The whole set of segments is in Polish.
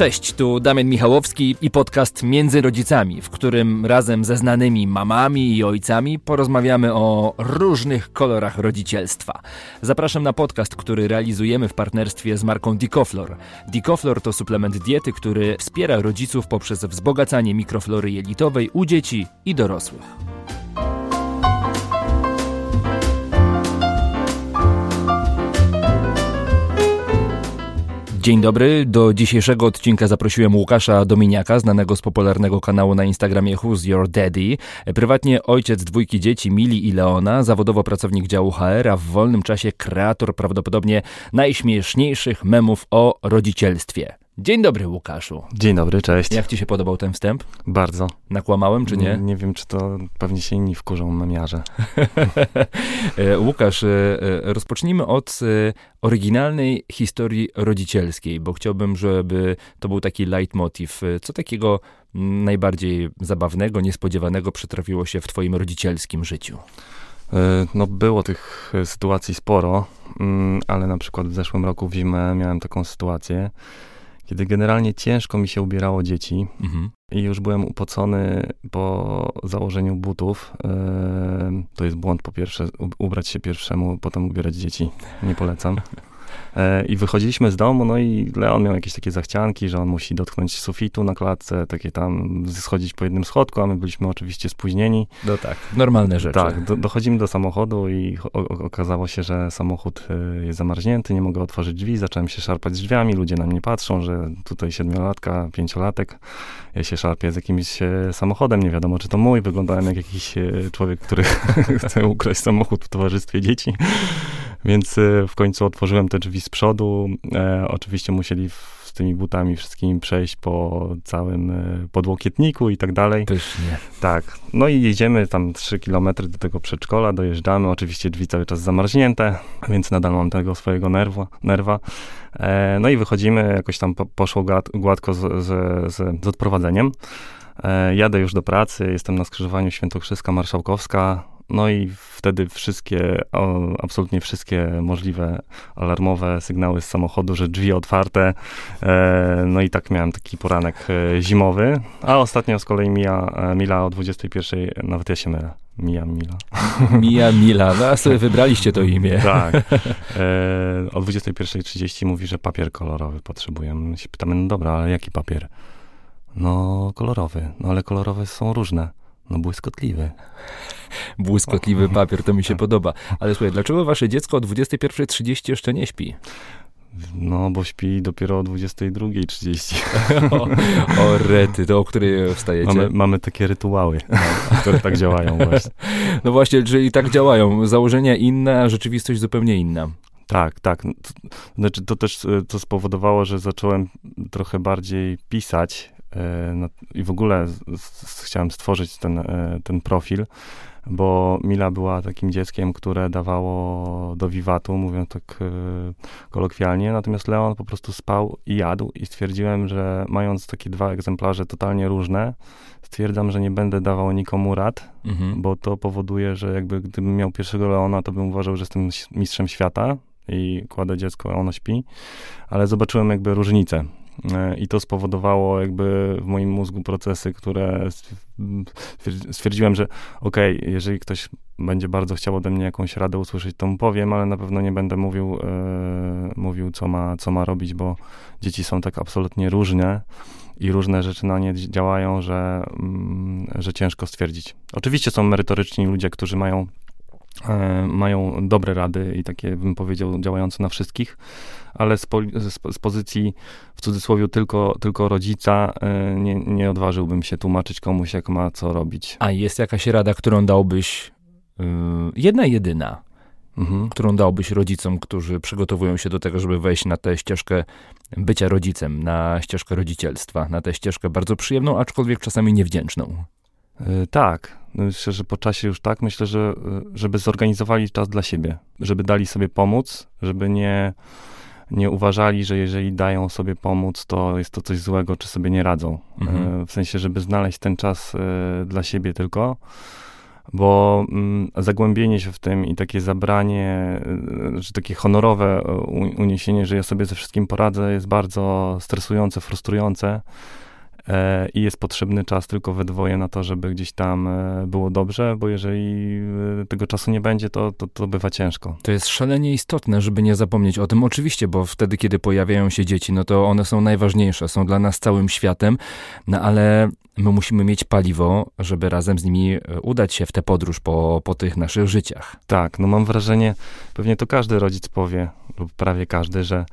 Cześć, tu Damian Michałowski i podcast Między Rodzicami, w którym razem ze znanymi mamami i ojcami porozmawiamy o różnych kolorach rodzicielstwa. Zapraszam na podcast, który realizujemy w partnerstwie z marką Dicoflor. Dicoflor to suplement diety, który wspiera rodziców poprzez wzbogacanie mikroflory jelitowej u dzieci i dorosłych. Dzień dobry. Do dzisiejszego odcinka zaprosiłem Łukasza Dominiaka, znanego z popularnego kanału na Instagramie Who's Your Daddy. Prywatnie ojciec dwójki dzieci Mili i Leona, zawodowo pracownik działu HR, a w wolnym czasie kreator prawdopodobnie najśmieszniejszych memów o rodzicielstwie. Dzień dobry, Łukaszu. Dzień dobry, cześć. Jak ci się podobał ten wstęp? Bardzo. Nakłamałem, czy nie? Nie, nie wiem, czy to pewnie się inni wkurzą memiarze. E, Łukasz, e, e, rozpocznijmy od oryginalnej historii rodzicielskiej, bo chciałbym, żeby to był taki leitmotiv. Co takiego najbardziej zabawnego, niespodziewanego przytrafiło się w twoim rodzicielskim życiu? No, było tych sytuacji sporo, mm, ale na przykład w zeszłym roku w zimę miałem taką sytuację, kiedy generalnie ciężko mi się ubierało dzieci mhm. i już byłem upocony po założeniu butów. to jest błąd po pierwsze, ubrać się pierwszemu, potem ubierać dzieci. Nie polecam. E, I wychodziliśmy z domu, no i Leon miał jakieś takie zachcianki, że on musi dotknąć sufitu na klatce, takie tam schodzić po jednym schodku, a my byliśmy oczywiście spóźnieni. No tak, normalne rzeczy. Tak, do, dochodzimy do samochodu i o, okazało się, że samochód e, jest zamarznięty, nie mogę otworzyć drzwi, zacząłem się szarpać z drzwiami, ludzie na mnie patrzą, że tutaj siedmiolatka, pięciolatek, ja się szarpię z jakimś e, samochodem, nie wiadomo czy to mój, wyglądałem jak jakiś człowiek, który chce ukraść samochód w towarzystwie dzieci. Więc w końcu otworzyłem te drzwi z przodu. E, oczywiście musieli z tymi butami wszystkimi przejść po całym e, podłokietniku i tak dalej. Też nie. Tak. No i jedziemy tam 3 kilometry do tego przedszkola, dojeżdżamy. Oczywiście drzwi cały czas zamarznięte, więc nadal mam tego swojego nerwa. nerwa. E, no i wychodzimy, jakoś tam po, poszło gładko z, z, z, z odprowadzeniem. E, jadę już do pracy, jestem na skrzyżowaniu Świętokrzyska-Marszałkowska. No i wtedy wszystkie, absolutnie wszystkie możliwe alarmowe sygnały z samochodu, że drzwi otwarte. E, no i tak miałem taki poranek e, zimowy. A ostatnio z kolei mija e, Mila o 21, nawet ja się mylę. Mija Mila. Mija Mila, no a sobie wybraliście to imię. Tak. E, o 21.30 mówi, że papier kolorowy potrzebujemy. Się pytamy, no dobra, ale jaki papier? No kolorowy. No ale kolorowe są różne. No błyskotliwy. Błyskotliwy papier, to mi się podoba. Ale słuchaj, dlaczego wasze dziecko o 21.30 jeszcze nie śpi? No, bo śpi dopiero o 22.30. o, o rety, to o której wstajecie? Mamy, mamy takie rytuały, które tak działają właśnie. No właśnie, czyli tak działają. Założenia inne, a rzeczywistość zupełnie inna. Tak, tak. Znaczy, to też to spowodowało, że zacząłem trochę bardziej pisać E, no, i w ogóle chciałem stworzyć ten, e, ten profil, bo Mila była takim dzieckiem, które dawało do wiwatu, mówiąc tak e, kolokwialnie, natomiast Leon po prostu spał i jadł i stwierdziłem, że mając takie dwa egzemplarze totalnie różne, stwierdzam, że nie będę dawał nikomu rad, mhm. bo to powoduje, że jakby gdybym miał pierwszego Leona, to bym uważał, że jestem mistrzem świata i kładę dziecko, a ono śpi, ale zobaczyłem jakby różnicę. E, I to spowodowało jakby w moim mózgu procesy, które stwierdziłem, że okej, okay, jeżeli ktoś będzie bardzo chciał ode mnie jakąś radę usłyszeć, to mu powiem, ale na pewno nie będę mówił, e, mówił co, ma, co ma robić, bo dzieci są tak absolutnie różne i różne rzeczy na nie działają, że, mm, że ciężko stwierdzić. Oczywiście są merytoryczni ludzie, którzy mają E, mają dobre rady i takie, bym powiedział, działające na wszystkich, ale z, po, z, z pozycji w cudzysłowie tylko, tylko rodzica e, nie, nie odważyłbym się tłumaczyć komuś, jak ma co robić. A jest jakaś rada, którą dałbyś, yy, jedna jedyna, mhm. którą dałbyś rodzicom, którzy przygotowują się do tego, żeby wejść na tę ścieżkę bycia rodzicem, na ścieżkę rodzicielstwa, na tę ścieżkę bardzo przyjemną, aczkolwiek czasami niewdzięczną? Yy, tak, no myślę, że po czasie już tak, myślę, że y, żeby zorganizowali czas dla siebie, żeby dali sobie pomóc, żeby nie, nie uważali, że jeżeli dają sobie pomóc, to jest to coś złego, czy sobie nie radzą. Mhm. Y, w sensie, żeby znaleźć ten czas y, dla siebie tylko. bo mm, zagłębienie się w tym i takie zabranie, czy takie honorowe uniesienie, że ja sobie ze wszystkim poradzę, jest bardzo stresujące, frustrujące. E, i jest potrzebny czas tylko we dwoje na to, żeby gdzieś tam e, było dobrze, bo jeżeli e, tego czasu nie będzie, to, to, to bywa ciężko. To jest szalenie istotne, żeby nie zapomnieć o tym. Oczywiście, bo wtedy, kiedy pojawiają się dzieci, no to one są najważniejsze, są dla nas całym światem, no ale my musimy mieć paliwo, żeby razem z nimi udać się w tę podróż po, po tych naszych życiach. Tak, no mam wrażenie, pewnie to każdy rodzic powie, lub prawie każdy, że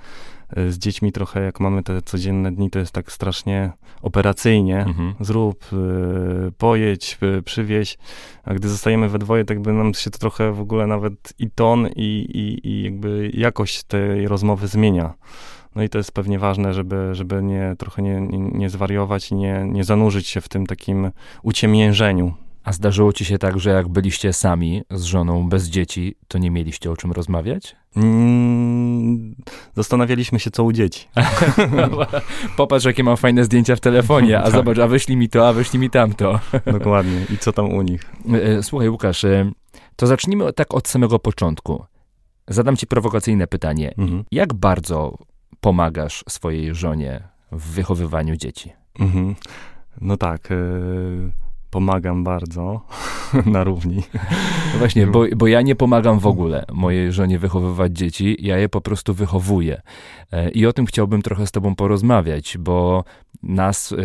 z dziećmi trochę, jak mamy te codzienne dni, to jest tak strasznie operacyjnie. Mhm. Zrób, y, pojedź, y, przywieź. A gdy zostajemy we dwoje, tak by nam się to trochę w ogóle nawet i ton, i, i, i jakby jakość tej rozmowy zmienia. No i to jest pewnie ważne, żeby, żeby nie, trochę nie, nie, nie zwariować i nie, nie zanurzyć się w tym takim uciemiężeniu. A zdarzyło ci się tak, że jak byliście sami z żoną bez dzieci, to nie mieliście o czym rozmawiać? Mm, zastanawialiśmy się, co u dzieci. Popatrz, jakie mam fajne zdjęcia w telefonie, a tak. zobacz, a wyślij mi to, a wyślij mi tamto. Dokładnie. I co tam u nich? E, e, słuchaj, Łukasz, e, to zacznijmy tak od samego początku. Zadam ci prowokacyjne pytanie. Mhm. Jak bardzo pomagasz swojej żonie w wychowywaniu dzieci? Mhm. No tak. Y pomagam bardzo na równi. No właśnie, bo, bo ja nie pomagam w ogóle mojej żonie wychowywać dzieci, ja je po prostu wychowuję. E, I o tym chciałbym trochę z tobą porozmawiać, bo nas, e,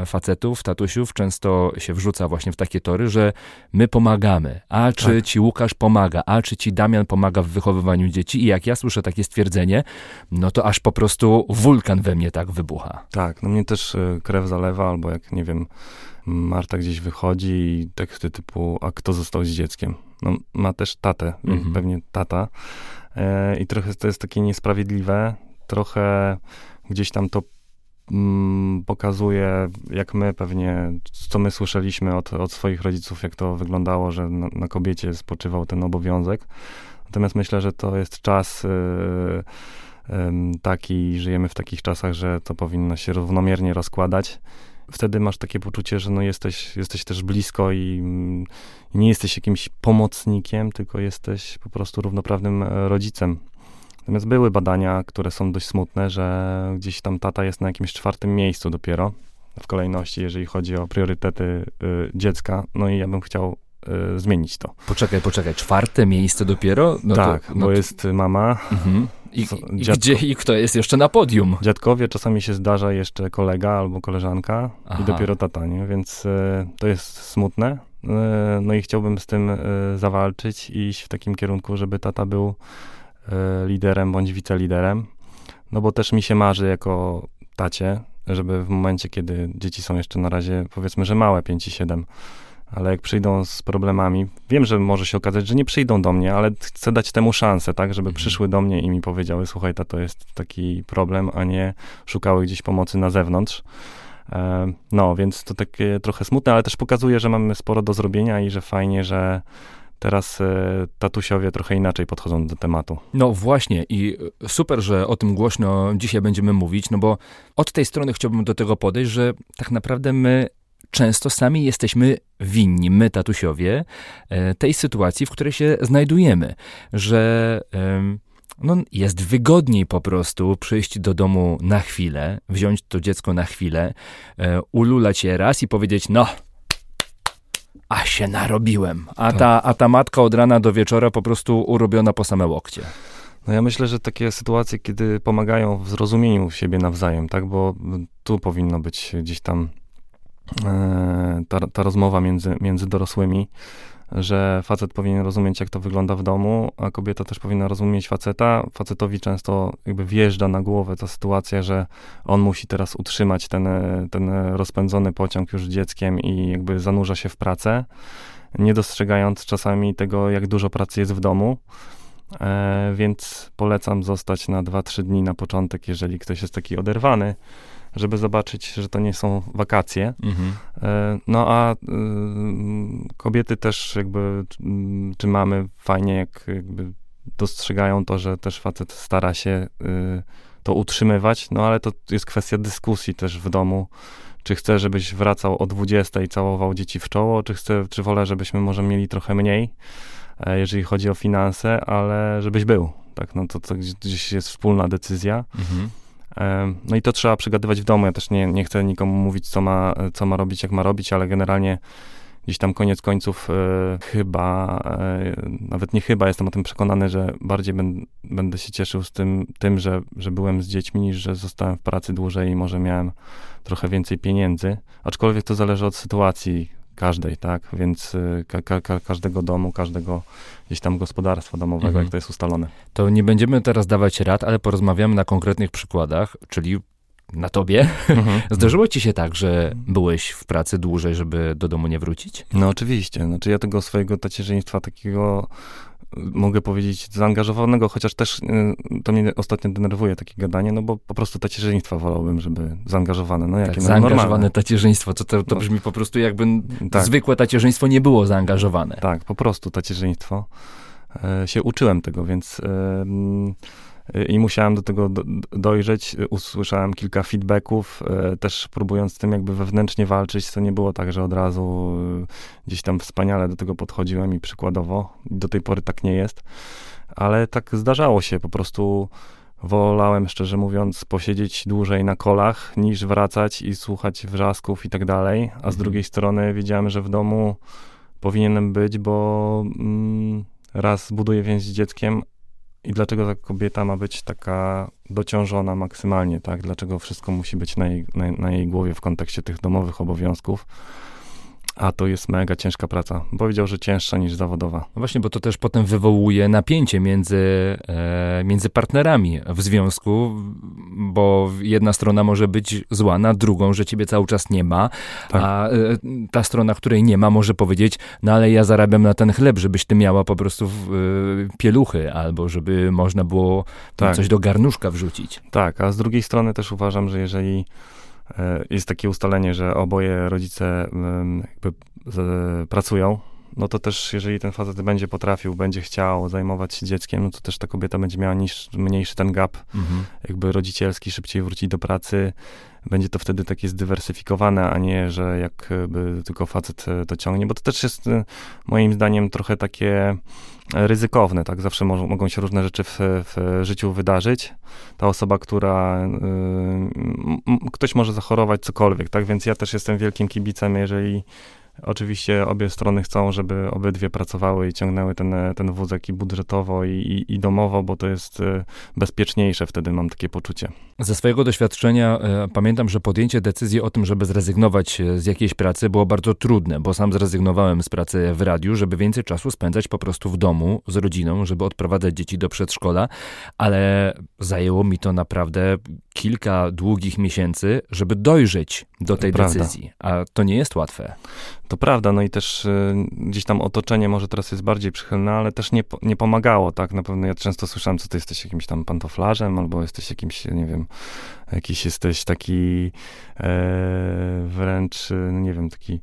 e, facetów, tatusiów, często się wrzuca właśnie w takie tory, że my pomagamy. A czy tak. ci Łukasz pomaga? A czy ci Damian pomaga w wychowywaniu dzieci? I jak ja słyszę takie stwierdzenie, no to aż po prostu wulkan we mnie tak wybucha. Tak, no mnie też krew zalewa, albo jak, nie wiem, Marta gdzieś wychodzi i teksty typu, a kto został z dzieckiem? No, ma też tatę, mhm. pewnie tata. E, I trochę to jest takie niesprawiedliwe. Trochę gdzieś tam to mm, pokazuje, jak my pewnie, co my słyszeliśmy od, od swoich rodziców, jak to wyglądało, że na, na kobiecie spoczywał ten obowiązek. Natomiast myślę, że to jest czas. Yy, taki, żyjemy w takich czasach, że to powinno się równomiernie rozkładać wtedy masz takie poczucie, że no jesteś, jesteś też blisko i, nie jesteś jakimś pomocnikiem, tylko jesteś po prostu równoprawnym e, rodzicem. Natomiast były badania, które są dość smutne, że gdzieś tam tata jest na jakimś czwartym miejscu dopiero w kolejności, jeżeli chodzi o priorytety y, dziecka. No i ja bym chciał y, zmienić to. Poczekaj, poczekaj, czwarte miejsce dopiero? No tak, to, no bo to... jest mama, mhm. I, i gdzie i kto jest jeszcze na podium? Dziadkowie, czasami się zdarza jeszcze kolega albo koleżanka Aha. i dopiero tata, nie? Więc y, to jest smutne. Y, no i chciałbym z tym y, zawalczyć i iść w takim kierunku, żeby tata był liderem bądź wiceliderem. No bo też mi się marzy jako tacie, żeby w momencie, kiedy dzieci są jeszcze na razie, powiedzmy, że małe, 5 i 7, ale jak przyjdą z problemami, wiem, że może się okazać, że nie przyjdą do mnie, ale chcę dać temu szansę, tak, żeby mhm. przyszły do mnie i mi powiedziały, słuchaj, to jest taki problem, a nie szukały gdzieś pomocy na zewnątrz. E, no, więc to takie trochę smutne, ale też pokazuje, że mamy sporo do zrobienia i że fajnie, że teraz e, tatusiowie trochę inaczej podchodzą do tematu. No właśnie i super, że o tym głośno dzisiaj będziemy mówić, no bo od tej strony chciałbym do tego podejść, że tak naprawdę my często sami jesteśmy winni, my tatusiowie, e, tej sytuacji, w której się znajdujemy, że no, jest wygodniej po prostu przyjść do domu na chwilę, wziąć to dziecko na chwilę, e, ululać je raz i powiedzieć, no, a się narobiłem. A ta, a ta matka od rana do wieczora po prostu urobiona po same łokcie. No ja myślę, że takie sytuacje, kiedy pomagają w zrozumieniu siebie nawzajem, tak, bo tu powinno być gdzieś tam ta, ta rozmowa między, między dorosłymi, że facet powinien rozumieć, jak to wygląda w domu, a kobieta też powinna rozumieć faceta. Facetowi często jakby wjeżdża na głowę ta sytuacja, że on musi teraz utrzymać ten, ten rozpędzony pociąg już dzieckiem i jakby zanurza się w pracę, nie dostrzegając czasami tego, jak dużo pracy jest w domu. E, więc polecam zostać na 2-3 dni na początek, jeżeli ktoś jest taki oderwany żeby zobaczyć, że to nie są wakacje. Mhm. E, no a y, kobiety też jakby, czy mamy fajnie, jak jakby dostrzegają to, że też facet stara się y, to utrzymywać, no ale to jest kwestia dyskusji też w domu, czy chcę, żebyś wracał o 20 i całował dzieci w czoło, czy chcę, czy wolę, żebyśmy może mieli trochę mniej, e, jeżeli chodzi o finanse, ale żebyś był. Tak, no to, to gdzieś jest wspólna decyzja. Mhm. No i to trzeba przegadywać w domu. Ja też nie, nie chcę nikomu mówić, co ma, co ma robić, jak ma robić, ale generalnie gdzieś tam koniec końców e, chyba, e, nawet nie chyba, jestem o tym przekonany, że bardziej ben, będę się cieszył z tym, tym że, że byłem z dziećmi, niż że zostałem w pracy dłużej i może miałem trochę więcej pieniędzy. Aczkolwiek to zależy od sytuacji każdej, tak? Więc e, ka ka każdego domu, każdego gdzieś tam gospodarstwa domowego, mhm. jak to jest ustalone. To nie będziemy teraz dawać rad, ale porozmawiamy na konkretnych przykładach, czyli na tobie. Mhm. Zdarzyło ci się tak, że byłeś w pracy dłużej, żeby do domu nie wrócić? No oczywiście. Znaczy ja tego swojego tacierzyństwa takiego mogę powiedzieć, zaangażowanego, chociaż też y, to mnie ostatnio denerwuje takie gadanie, no bo po prostu tacierzyństwa wolałbym, żeby zaangażowane. No, jakie tak, zaangażowane normalne. tacierzyństwo, to, to, to no. brzmi po prostu jakby tak. zwykłe tacierzyństwo nie było zaangażowane. Tak, po prostu tacierzyństwo. E, się uczyłem tego, więc... E, i musiałem do tego dojrzeć. Usłyszałem kilka feedbacków, e, też próbując z tym jakby wewnętrznie walczyć. To nie było tak, że od razu e, gdzieś tam wspaniale do tego podchodziłem i przykładowo. Do tej pory tak nie jest, ale tak zdarzało się. Po prostu wolałem, szczerze mówiąc, posiedzieć dłużej na kolach, niż wracać i słuchać wrzasków i tak dalej. A z mhm. drugiej strony wiedziałem, że w domu powinienem być, bo mm, raz buduję więź z dzieckiem, i dlaczego ta kobieta ma być taka dociążona maksymalnie, tak? Dlaczego wszystko musi być na jej, na, na jej głowie w kontekście tych domowych obowiązków? A to jest mega ciężka praca. Powiedział, że cięższa niż zawodowa. No właśnie, bo to też potem wywołuje napięcie między, e, między partnerami w związku, bo jedna strona może być zła na drugą, że ciebie cały czas nie ma, tak. a e, ta strona, której nie ma, może powiedzieć, no ale ja zarabiam na ten chleb, żebyś ty miała po prostu w, e, pieluchy, albo żeby można było tak. coś do garnuszka wrzucić. Tak, a z drugiej strony też uważam, że jeżeli jest takie ustalenie, że oboje rodzice jakby pracują, no to też jeżeli ten facet będzie potrafił, będzie chciał zajmować się dzieckiem, no to też ta kobieta będzie miała niż, mniejszy ten gap mhm. jakby rodzicielski, szybciej wrócić do pracy. Będzie to wtedy takie zdywersyfikowane, a nie, że jakby tylko facet e, to ciągnie, bo to też jest e, moim zdaniem trochę takie ryzykowne, tak? Zawsze mo mogą się różne rzeczy w, w, życiu wydarzyć. Ta osoba, która y, ktoś może zachorować cokolwiek, tak? Więc ja też jestem wielkim kibicem, jeżeli Oczywiście obie strony chcą, żeby obydwie pracowały i ciągnęły ten, ten wózek i budżetowo, i, i, i domowo, bo to jest e, bezpieczniejsze, wtedy mam takie poczucie. Ze swojego doświadczenia e, pamiętam, że podjęcie decyzji o tym, żeby zrezygnować e, z jakiejś pracy było bardzo trudne, bo sam zrezygnowałem z pracy w radiu, żeby więcej czasu spędzać po prostu w domu z rodziną, żeby odprowadzać dzieci do przedszkola, ale zajęło mi to naprawdę kilka długich miesięcy, żeby dojrzeć do tej Prawda. decyzji, a to nie jest łatwe. To prawda, no i też y, gdzieś tam otoczenie może teraz jest bardziej przychylne, ale też nie, nie pomagało, tak? Na pewno ja często słyszałem, co ty jesteś jakimś tam pantoflarzem, albo jesteś jakimś, nie wiem, jakiś jesteś taki e, wręcz, y, nie wiem, taki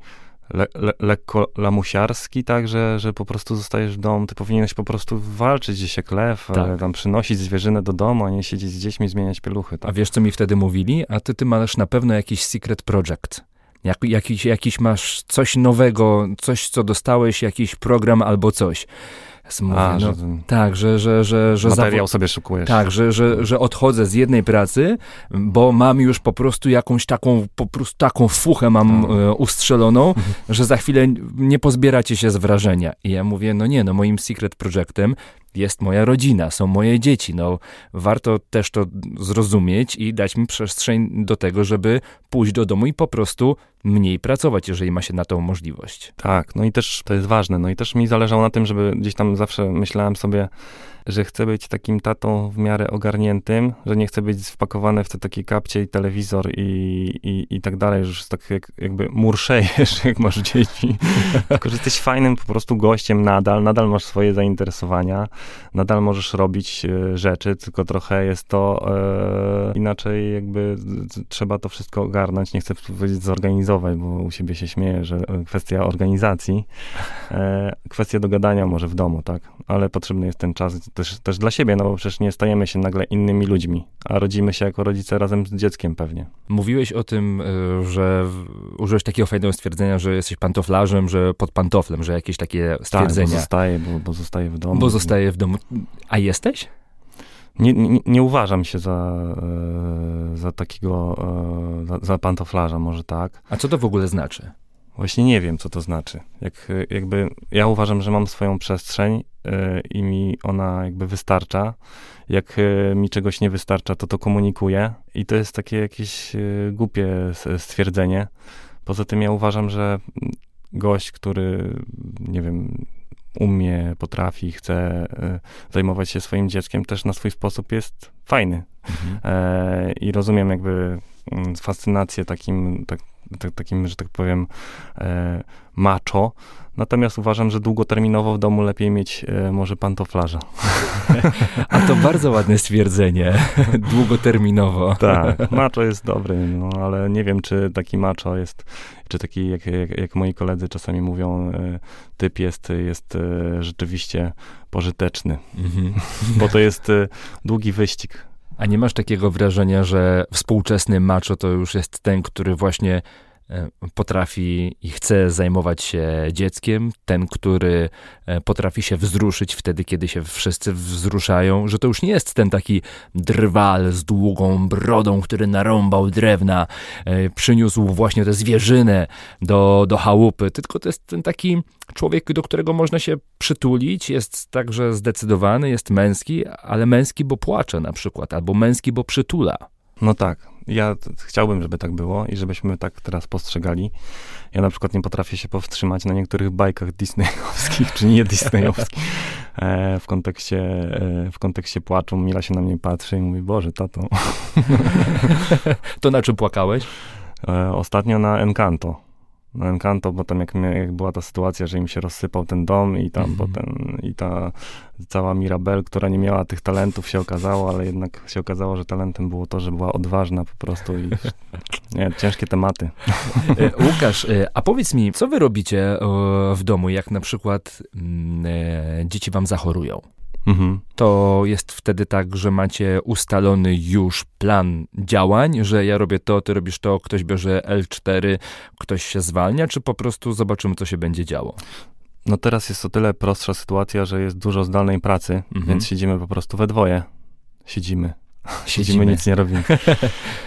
le, le, lekko lamusiarski, tak, że, że po prostu zostajesz w domu, ty powinieneś po prostu walczyć gdzieś jak lew, tak. tam przynosić zwierzynę do domu, a nie siedzieć z dziećmi, zmieniać pieluchy. Tak? A wiesz, co mi wtedy mówili? A ty, ty masz na pewno jakiś secret project. Jak, jakiś, jakiś masz coś nowego, coś, co dostałeś, jakiś program albo coś. Mówię, A, no, że tak, że, że, że, że materiał sobie szukujesz. Tak, że, że, że odchodzę z jednej pracy, bo mam już po prostu jakąś taką, po prostu taką fuchę mam tak. e, ustrzeloną, mhm. że za chwilę nie pozbieracie się z wrażenia. I ja mówię, no nie, no moim secret projectem jest moja rodzina, są moje dzieci. No, warto też to zrozumieć i dać mi przestrzeń do tego, żeby pójść do domu i po prostu mniej pracować, jeżeli ma się na to możliwość. Tak, no i też to jest ważne. No i też mi zależało na tym, żeby gdzieś tam zawsze myślałem sobie, że chcę być takim tatą w miarę ogarniętym, że nie chcę być wpakowany w te takie kapcie i telewizor i, i, i tak dalej, że już jest tak jak, jakby murszejesz, jak masz dzieci. Tylko, że jesteś fajnym po prostu gościem nadal, nadal masz swoje zainteresowania, nadal możesz robić e, rzeczy, tylko trochę jest to e, inaczej jakby trzeba to wszystko ogarnąć, nie chcę powiedzieć zorganizować, bo u siebie się śmieję, że kwestia organizacji, e, kwestia dogadania może w domu, tak? Ale potrzebny jest ten czas też, też dla siebie, no bo przecież nie stajemy się nagle innymi ludźmi, a rodzimy się jako rodzice razem z dzieckiem pewnie. Mówiłeś o tym, e, że użyłeś takiego fajnego stwierdzenia, że jesteś pantoflarzem, że pod pantoflem, że jakieś takie stwierdzenia. Tak, bo zostaje, bo, bo zostaje w domu. Bo zostaje w domu. A jesteś? Nie, nie, nie, uważam się za, e, za takiego, e, za, za pantoflarza, może tak. A co to w ogóle znaczy? Właśnie nie wiem, co to znaczy. Jak, jakby ja uważam, że mam swoją przestrzeń e, i mi ona jakby wystarcza. Jak mi czegoś nie wystarcza, to to komunikuję i to jest takie jakieś głupie stwierdzenie. Poza tym ja uważam, że gość, który, nie wiem, umie, potrafi, chce e, zajmować się swoim dzieckiem, też na swój sposób jest fajny. Mhm. E, I rozumiem jakby mm, fascynację takim, tak, tak, takim, że tak powiem, e, macho, Natomiast uważam, że długoterminowo w domu lepiej mieć e, może pantoflarza. A to bardzo ładne stwierdzenie. długoterminowo. Tak, macho jest dobry, no ale nie wiem, czy taki macho jest, czy taki, jak, jak, jak moi koledzy czasami mówią, e, typ jest, jest e, rzeczywiście pożyteczny. Mhm. Bo to jest długi wyścig. A nie masz takiego wrażenia, że współczesny macho to już jest ten, który właśnie potrafi i chce zajmować się dzieckiem, ten, który e, potrafi się wzruszyć wtedy, kiedy się wszyscy wzruszają, że to już nie jest ten taki drwal z długą brodą, który narąbał drewna, e, przyniósł właśnie tę zwierzynę do, do chałupy, tylko to jest ten taki człowiek, do którego można się przytulić, jest także zdecydowany, jest męski, ale męski, bo płacze na przykład, albo męski, bo przytula. No tak, ja chciałbym, żeby tak było i żebyśmy tak teraz postrzegali. Ja na przykład nie potrafię się powstrzymać na niektórych bajkach disneyowskich, czy nie disneyowskich. E, w, kontekście, e, w kontekście płaczu Mila się na mnie patrzy i mówi, Boże, tato. to na czym płakałeś? E, ostatnio na Encanto na Encanto, bo tam jak, jak, była ta sytuacja, że im się rozsypał ten dom i tam mm potem i ta cała Mirabel, która nie miała tych talentów się okazało, ale jednak się okazało, że talentem było to, że była odważna po prostu i nie, ciężkie tematy. E, Łukasz, e, a powiedz mi, co wy robicie w domu, jak na przykład mm, e, dzieci wam zachorują? Mhm. To jest wtedy tak, że macie ustalony już plan działań, że ja robię to, ty robisz to, ktoś bierze L4, ktoś się zwalnia, czy po prostu zobaczymy, co się będzie działo? No teraz jest o tyle prostsza sytuacja, że jest dużo zdalnej pracy, mhm. więc siedzimy po prostu we dwoje. Siedzimy. Siedzimy, nic nie robimy.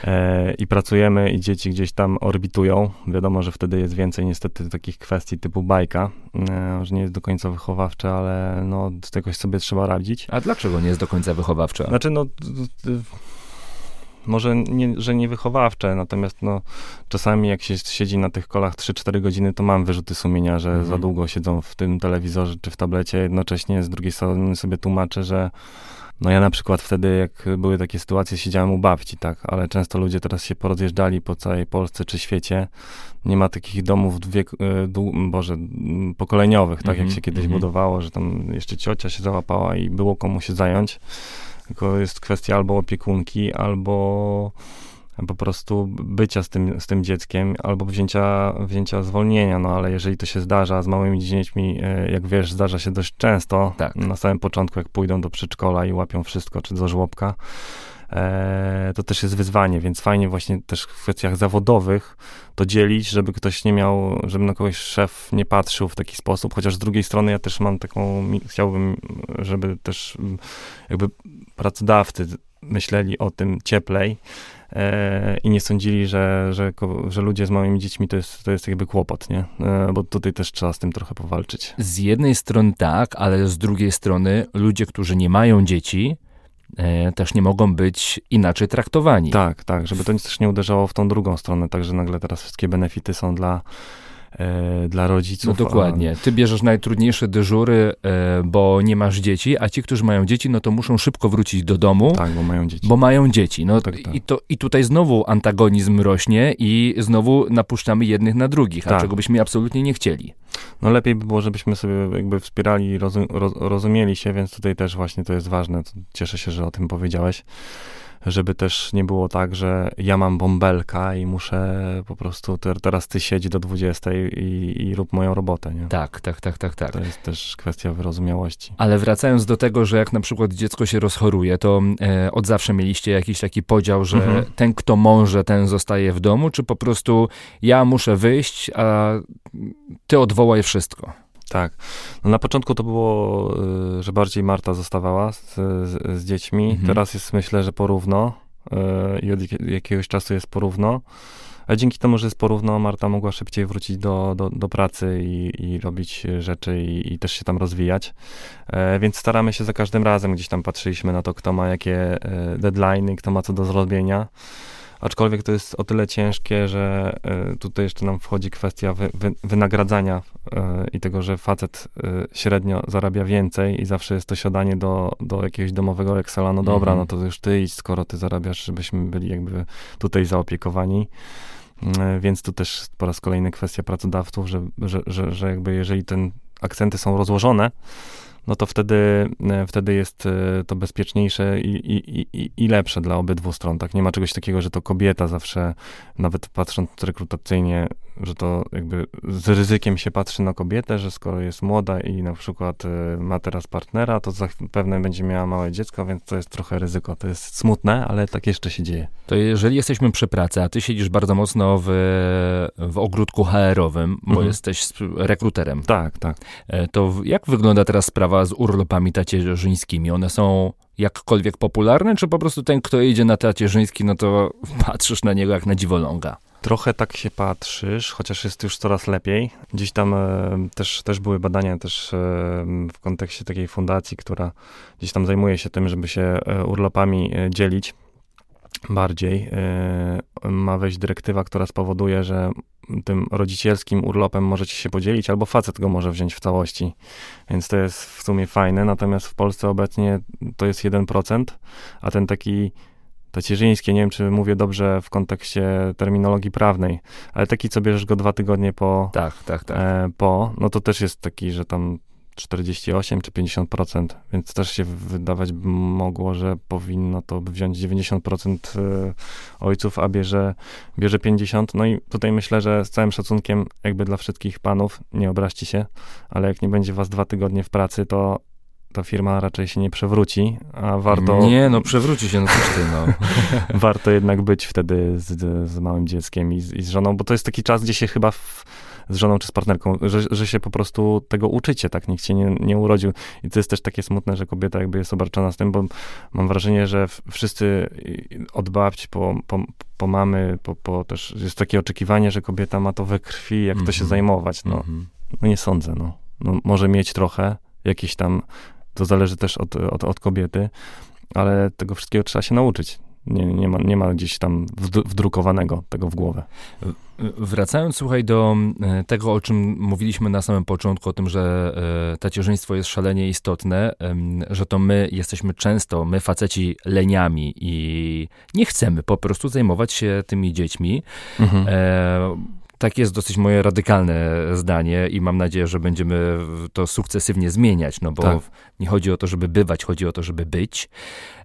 E, I pracujemy i dzieci gdzieś tam orbitują. Wiadomo, że wtedy jest więcej niestety takich kwestii typu bajka, e, że nie jest do końca wychowawcze, ale no z jakoś sobie trzeba radzić. A dlaczego nie jest do końca wychowawcze? Znaczy no... Może nie, że nie wychowawcze, natomiast no, czasami jak się siedzi na tych kolach 3-4 godziny, to mam wyrzuty sumienia, że mhm. za długo siedzą w tym telewizorze czy w tablecie. Jednocześnie z drugiej strony sobie tłumaczę, że no ja na przykład wtedy, jak były takie sytuacje, siedziałem u babci, tak, ale często ludzie teraz się porozjeżdżali po całej Polsce czy świecie. Nie ma takich domów wiek, e, Boże, pokoleniowych, tak mm -hmm, jak mhm, się kiedyś mm -hmm. budowało, że tam jeszcze ciocia się załapała i było komu się zająć. Tylko jest kwestia albo opiekunki, albo po prostu bycia z tym, z tym dzieckiem albo wzięcia, wzięcia zwolnienia, no ale jeżeli to się zdarza z małymi dziećmi, e, jak wiesz, zdarza się dość często, tak. na samym początku jak pójdą do przedszkola i łapią wszystko, czy do żłobka, e, to też jest wyzwanie, więc fajnie właśnie też w kwestiach zawodowych to dzielić, żeby ktoś nie miał, żeby na kogoś szef nie patrzył w taki sposób, chociaż z drugiej strony ja też mam taką, chciałbym, żeby też jakby pracodawcy myśleli o tym cieplej, i nie sądzili, że, że, że ludzie z małymi dziećmi to jest, to jest jakby kłopot, nie? E, bo tutaj też trzeba z tym trochę powalczyć. Z jednej strony tak, ale z drugiej strony ludzie, którzy nie mają dzieci, e, też nie mogą być inaczej traktowani. Tak, tak, żeby to też nie uderzało w tą drugą stronę, także nagle teraz wszystkie benefity są dla e, dla rodziców. No dokładnie. Ty bierzesz najtrudniejsze dyżury, e, bo nie masz dzieci, a ci, którzy mają dzieci, no to muszą szybko wrócić do domu. Tak, bo mają dzieci. Bo mają dzieci. No tak, tak. I, to, I tutaj znowu antagonizm rośnie i znowu napuszczamy jednych na drugich, a tak. czego byśmy absolutnie nie chcieli. No lepiej by było, żebyśmy sobie jakby wspierali i rozum, rozumieli się, więc tutaj też właśnie to jest ważne. Cieszę się, że o tym powiedziałeś. Żeby też nie było tak, że ja mam bąbelka i muszę po prostu teraz ty siedź do 20 i, i rób moją robotę, nie? Tak, tak, tak, tak, tak. To jest też kwestia wyrozumiałości. Ale wracając do tego, że jak na przykład dziecko się rozchoruje, to e, od zawsze mieliście jakiś taki podział, że mhm. ten, kto może, ten zostaje w domu, czy po prostu ja muszę wyjść, a ty odwołaj wszystko? Tak. No na początku to było, y, że bardziej Marta zostawała z, z, z dziećmi. Mhm. Teraz jest myślę, że porówno y, i od jakiegoś czasu jest porówno. A dzięki temu, że jest porówno, Marta mogła szybciej wrócić do, do, do pracy i, i robić rzeczy i, i, też się tam rozwijać. E, więc staramy się za każdym razem, gdzieś tam patrzyliśmy na to, kto ma jakie e, deadlines, kto ma co do zrobienia. Aczkolwiek to jest o tyle ciężkie, że e, tutaj jeszcze nam wchodzi kwestia wy, wy, wynagradzania e, i tego, że facet e, średnio zarabia więcej i zawsze jest to siadanie do, do jakiegoś domowego Excela. No dobra, -hmm. no to już ty idź, skoro ty zarabiasz, żebyśmy byli jakby tutaj zaopiekowani. Więc tu też po raz kolejny kwestia pracodawców, że, że, że, że jakby jeżeli ten akcenty są rozłożone, no to wtedy, e, wtedy jest e, to bezpieczniejsze i, i, i, i lepsze dla obydwu stron. Tak? Nie ma czegoś takiego, że to kobieta zawsze, nawet patrząc rekrutacyjnie, że to jakby z ryzykiem się patrzy na kobietę, że skoro jest młoda i na przykład e, ma teraz partnera, to zapewne będzie miała małe dziecko, więc to jest trochę ryzyko. To jest smutne, ale tak jeszcze się dzieje. To jeżeli jesteśmy przy pracy, a ty siedzisz bardzo mocno w, w ogródku HR-owym, bo mhm. jesteś rekruterem. Tak, tak. To jak wygląda teraz sprawa z urlopami tacierzyńskimi? One są jakkolwiek popularne, czy po prostu ten, kto idzie na tacierzyński, no to patrzysz na niego jak na dziwoląga? Trochę tak się patrzysz, chociaż jest już coraz lepiej. Gdzieś tam e, też, też były badania też e, w kontekście takiej fundacji, która gdzieś tam zajmuje się tym, żeby się e, urlopami e, dzielić bardziej. E, ma wejść dyrektywa, która spowoduje, że tym rodzicielskim urlopem możecie się podzielić, albo facet go może wziąć w całości. Więc to jest w sumie fajne. Natomiast w Polsce obecnie to jest 1%, a ten taki tacierzyński, nie wiem czy mówię dobrze w kontekście terminologii prawnej, ale taki, co bierzesz go dwa tygodnie po, tak, tak, tak. E, po, no to też jest taki, że tam 48 czy 50%, więc też się wydawać mogło, że powinno to wziąć 90% e, ojców, a bierze, bierze 50%. No i tutaj myślę, że z całym szacunkiem jakby dla wszystkich panów, nie obraźcie się, ale jak nie będzie was dwa tygodnie w pracy, to ta firma raczej się nie przewróci, a warto... Nie, no przewróci się, no coś ty, no. warto jednak być wtedy z, z małym dzieckiem i z, i z, żoną, bo to jest taki czas, gdzie się chyba w, z żoną czy z partnerką, że, że się po prostu tego uczycie, tak? Nikt się nie, nie urodził. I to jest też takie smutne, że kobieta jakby jest obarczona z tym, bo mam wrażenie, że wszyscy od babci po, po, po mamy, po, po też jest takie oczekiwanie, że kobieta ma to we krwi, jak mm -hmm. to się mhm. zajmować. No, mm -hmm. no nie sądzę, no. no. Może mieć trochę, jakieś tam, to zależy też od, od, od kobiety, ale tego wszystkiego trzeba się nauczyć. Nie, nie, ma, nie ma gdzieś tam wdrukowanego tego w głowę. Wracając, słuchaj, do e, tego, o czym mówiliśmy na samym początku, o tym, że e, tacierzyństwo jest szalenie istotne, że to my jesteśmy często, my faceci, leniami i nie chcemy po prostu zajmować się tymi dziećmi. Mhm. E, tak jest dosyć moje radykalne zdanie i mam nadzieję, że będziemy to sukcesywnie zmieniać, no bo tak. nie chodzi o to, żeby bywać, chodzi o to, żeby być.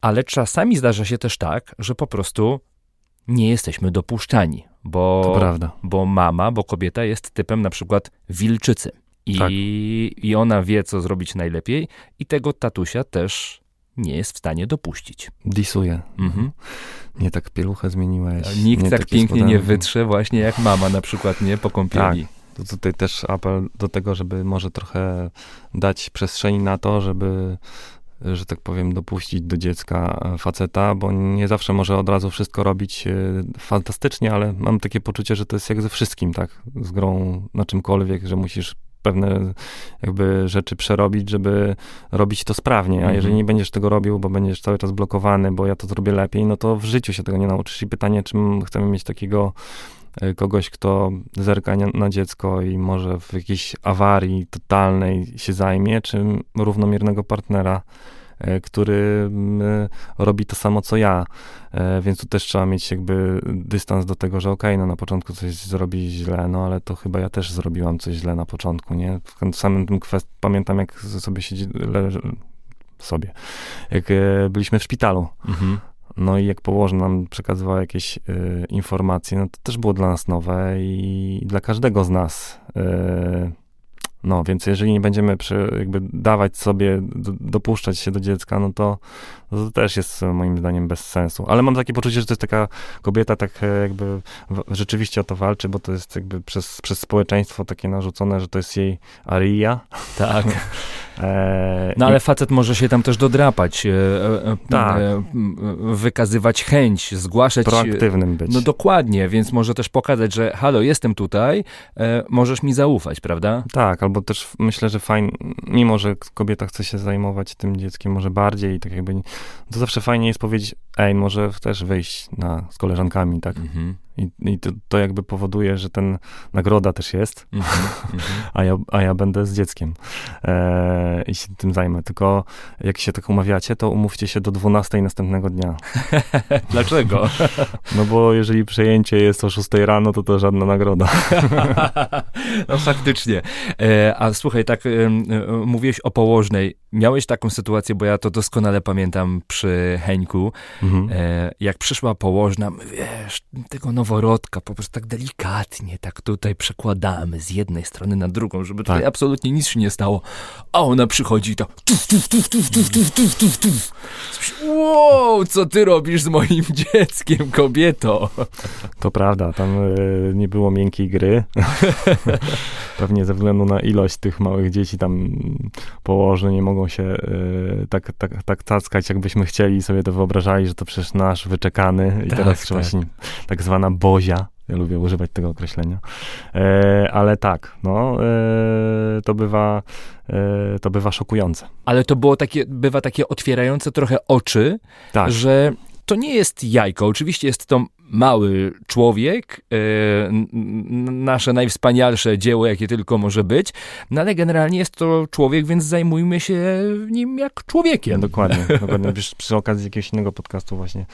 Ale czasami zdarza się też tak, że po prostu nie jesteśmy dopuszczani, bo, bo mama, bo kobieta jest typem na przykład wilczycy. I, tak. I ona wie, co zrobić najlepiej, i tego tatusia też nie jest w stanie dopuścić. Disuje. Mhm. Nie tak pieluchę zmieniłeś. Nikt tak pięknie nie wytrze właśnie jak mama na przykład, nie? Po kąpieli. Tak. To tutaj też apel do tego, żeby może trochę dać przestrzeni na to, żeby że tak powiem, dopuścić do dziecka faceta, bo nie zawsze może od razu wszystko robić e, fantastycznie, ale mam takie poczucie, że to jest jak ze wszystkim, tak? Z grą na czymkolwiek, że musisz pewne jakby rzeczy przerobić, żeby robić to sprawnie, a jeżeli mhm. nie będziesz tego robił, bo będziesz cały czas blokowany, bo ja to zrobię lepiej, no to w życiu się tego nie nauczysz. I pytanie, czym chcemy mieć takiego e, kogoś, kto zerka na dziecko i może w jakiejś awarii totalnej się zajmie, czy równomiernego partnera, który mm, robi to samo co ja. E, więc tu też trzeba mieć jakby dystans do tego, że okej, okay, no na początku coś zrobi źle, no ale to chyba ja też zrobiłam coś źle na początku, nie? W samym tym kwest pamiętam, jak sobie siedzi, sobie, jak e, byliśmy w szpitalu. Mhm No i jak położna nam przekazywała jakieś y, informacje, no to też było dla nas nowe i dla każdego z nas. Y, no, więc jeżeli nie będziemy przy, jakby dawać sobie, do, dopuszczać się do dziecka, no to, to też jest moim zdaniem bez sensu. Ale mam takie poczucie, że to jest taka kobieta tak e, jakby rzeczywiście o to walczy, bo to jest jakby przez, przez społeczeństwo takie narzucone, że to jest jej aria. Tak. E, no ale facet może się tam też dodrapać, e, e, tak. wykazywać chęć, zgłaszać. Proaktywnym być. No dokładnie, więc może też pokazać, że halo, jestem tutaj, możesz mi zaufać, prawda? Tak, albo też myślę, że fajnie, mimo że kobieta chce się zajmować tym dzieckiem może bardziej, tak jakby, to zawsze fajnie jest powiedzieć, ej, może też wyjść na, z koleżankami, tak? Mhm. I, i to, to, jakby powoduje, że ten nagroda też jest, mm -hmm, a, ja, a ja będę z dzieckiem e, i się tym zajmę. Tylko jak się tak umawiacie, to umówcie się do 12 następnego dnia. Dlaczego? no bo jeżeli przejęcie jest o 6 rano, to to żadna nagroda. no faktycznie. E, a słuchaj, tak e, e, mówiłeś o położnej. Miałeś taką sytuację, bo ja to doskonale pamiętam przy Heńku. Mm -hmm. jak przyszła położna, wiesz, tego no noworodka, po prostu tak delikatnie, tak tutaj przekładamy z jednej strony na drugą, żeby tak. tutaj absolutnie nic się nie stało. A ona przychodzi i tak tuf, tuf, tuf, tuf, tuf, tuf, tuf, tuf, tuf. Wow, co ty robisz z moim dzieckiem, kobieto? To prawda, tam y, nie było miękkiej gry. Pewnie ze względu na ilość tych małych dzieci tam położne nie mogą się y, tak, tak, tak tackać, jakbyśmy chcieli sobie to wyobrażali, że to przecież nasz wyczekany i tak, teraz trzeba tak. się tak zwana bozia. Ja lubię używać tego określenia. E, ale tak, no, e, to bywa, e, to bywa szokujące. Ale to było takie, bywa takie otwierające trochę oczy, tak. że to nie jest jajko. Oczywiście jest to mały człowiek, e, nasze najwspanialsze dzieło, jakie tylko może być, no ale generalnie jest to człowiek, więc zajmujmy się nim jak człowiekiem. Dokładnie, dokładnie. Wiesz, przy okazji jakiegoś innego podcastu właśnie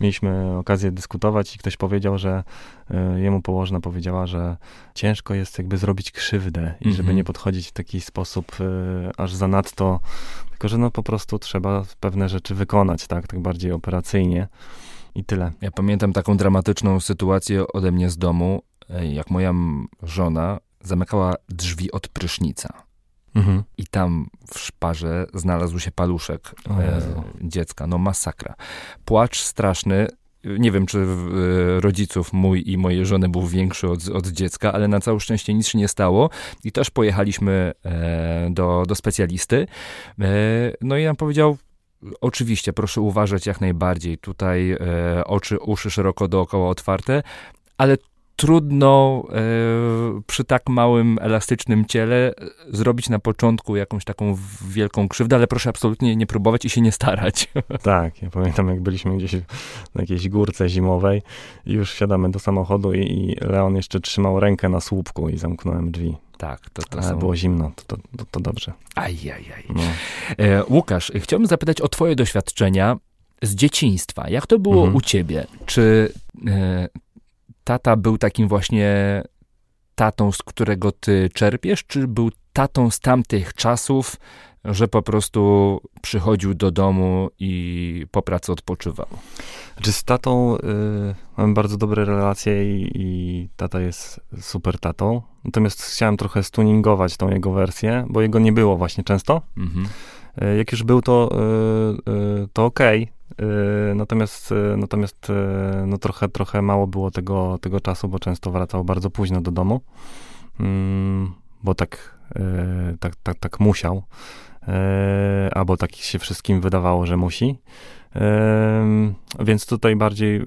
mieliśmy okazję dyskutować i ktoś powiedział, że e, jemu położna powiedziała, że ciężko jest jakby zrobić krzywdę i żeby mhm. nie podchodzić w taki sposób e, aż zanadto, tylko że no po prostu trzeba pewne rzeczy wykonać, tak, tak bardziej operacyjnie. I tyle. Ja pamiętam taką dramatyczną sytuację ode mnie z domu, jak moja żona zamykała drzwi od prysznica. Mhm. I tam w szparze znalazł się paluszek e, dziecka. No masakra. Płacz straszny. Nie wiem, czy e, rodziców mój i mojej żony był większy od, od dziecka, ale na całe szczęście nic się nie stało. I też pojechaliśmy e, do, do specjalisty. E, no i nam powiedział, Oczywiście, proszę uważać jak najbardziej. Tutaj e, oczy, uszy szeroko dookoła otwarte, ale trudno e, przy tak małym, elastycznym ciele zrobić na początku jakąś taką wielką krzywdę, ale proszę absolutnie nie próbować i się nie starać. Tak, ja pamiętam jak byliśmy gdzieś na jakiejś górce zimowej i już wsiadamy do samochodu i, i Leon jeszcze trzymał rękę na słupku i zamknąłem drzwi. Tak, to, to Ale są... było zimno, to, to, to dobrze. Ajajaj. No. E, Łukasz, chciałbym zapytać o twoje doświadczenia z dzieciństwa. Jak to było mhm. u ciebie? Czy e, tata był takim właśnie tatą, z którego ty czerpiesz, czy był tatą z tamtych czasów, że po prostu przychodził do domu i po pracy odpoczywał? Znaczy z tatą y, mamy bardzo dobre relacje i, i, tata jest super tatą. Natomiast chciałem trochę stuningować tą jego wersję, bo jego nie było właśnie często. Mhm. Y, jak już był, to, y, y to. Okay. Natomiast, natomiast no trochę, trochę mało było tego, tego czasu, bo często wracał bardzo późno do domu, mm, bo tak, tak, tak, tak musiał. E, albo tak się wszystkim wydawało, że musi. Więc tutaj bardziej, e,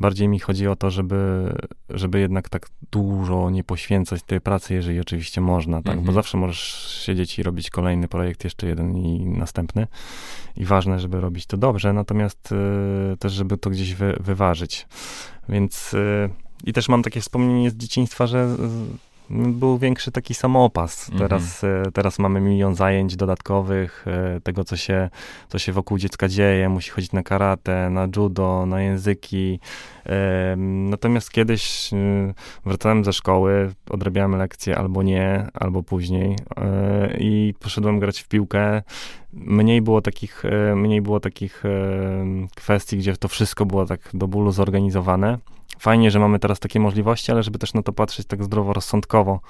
bardziej mi chodzi o to, żeby, żeby jednak tak dużo nie poświęcać tej pracy, jeżeli oczywiście można, tak? Mhm. Bo zawsze możesz siedzieć i robić kolejny projekt, jeszcze jeden i następny. I ważne, żeby robić to dobrze, natomiast e, też, żeby to gdzieś wy, wyważyć. Więc i też mam takie wspomnienie z dzieciństwa, że był większy taki samopas. Mhm. Teraz, e, teraz mamy milion zajęć dodatkowych, e, tego co się, co się wokół dziecka dzieje. Musi chodzić na karate, na judo, na języki. Natomiast kiedyś e, wracałem ze szkoły, odrabiałem lekcje albo nie, albo później i poszedłem grać w piłkę. Mniej było takich, mniej było takich kwestii, gdzie to wszystko było tak do bólu zorganizowane. Fajnie, że mamy teraz takie możliwości, ale żeby też na to patrzeć tak zdroworozsądkowo,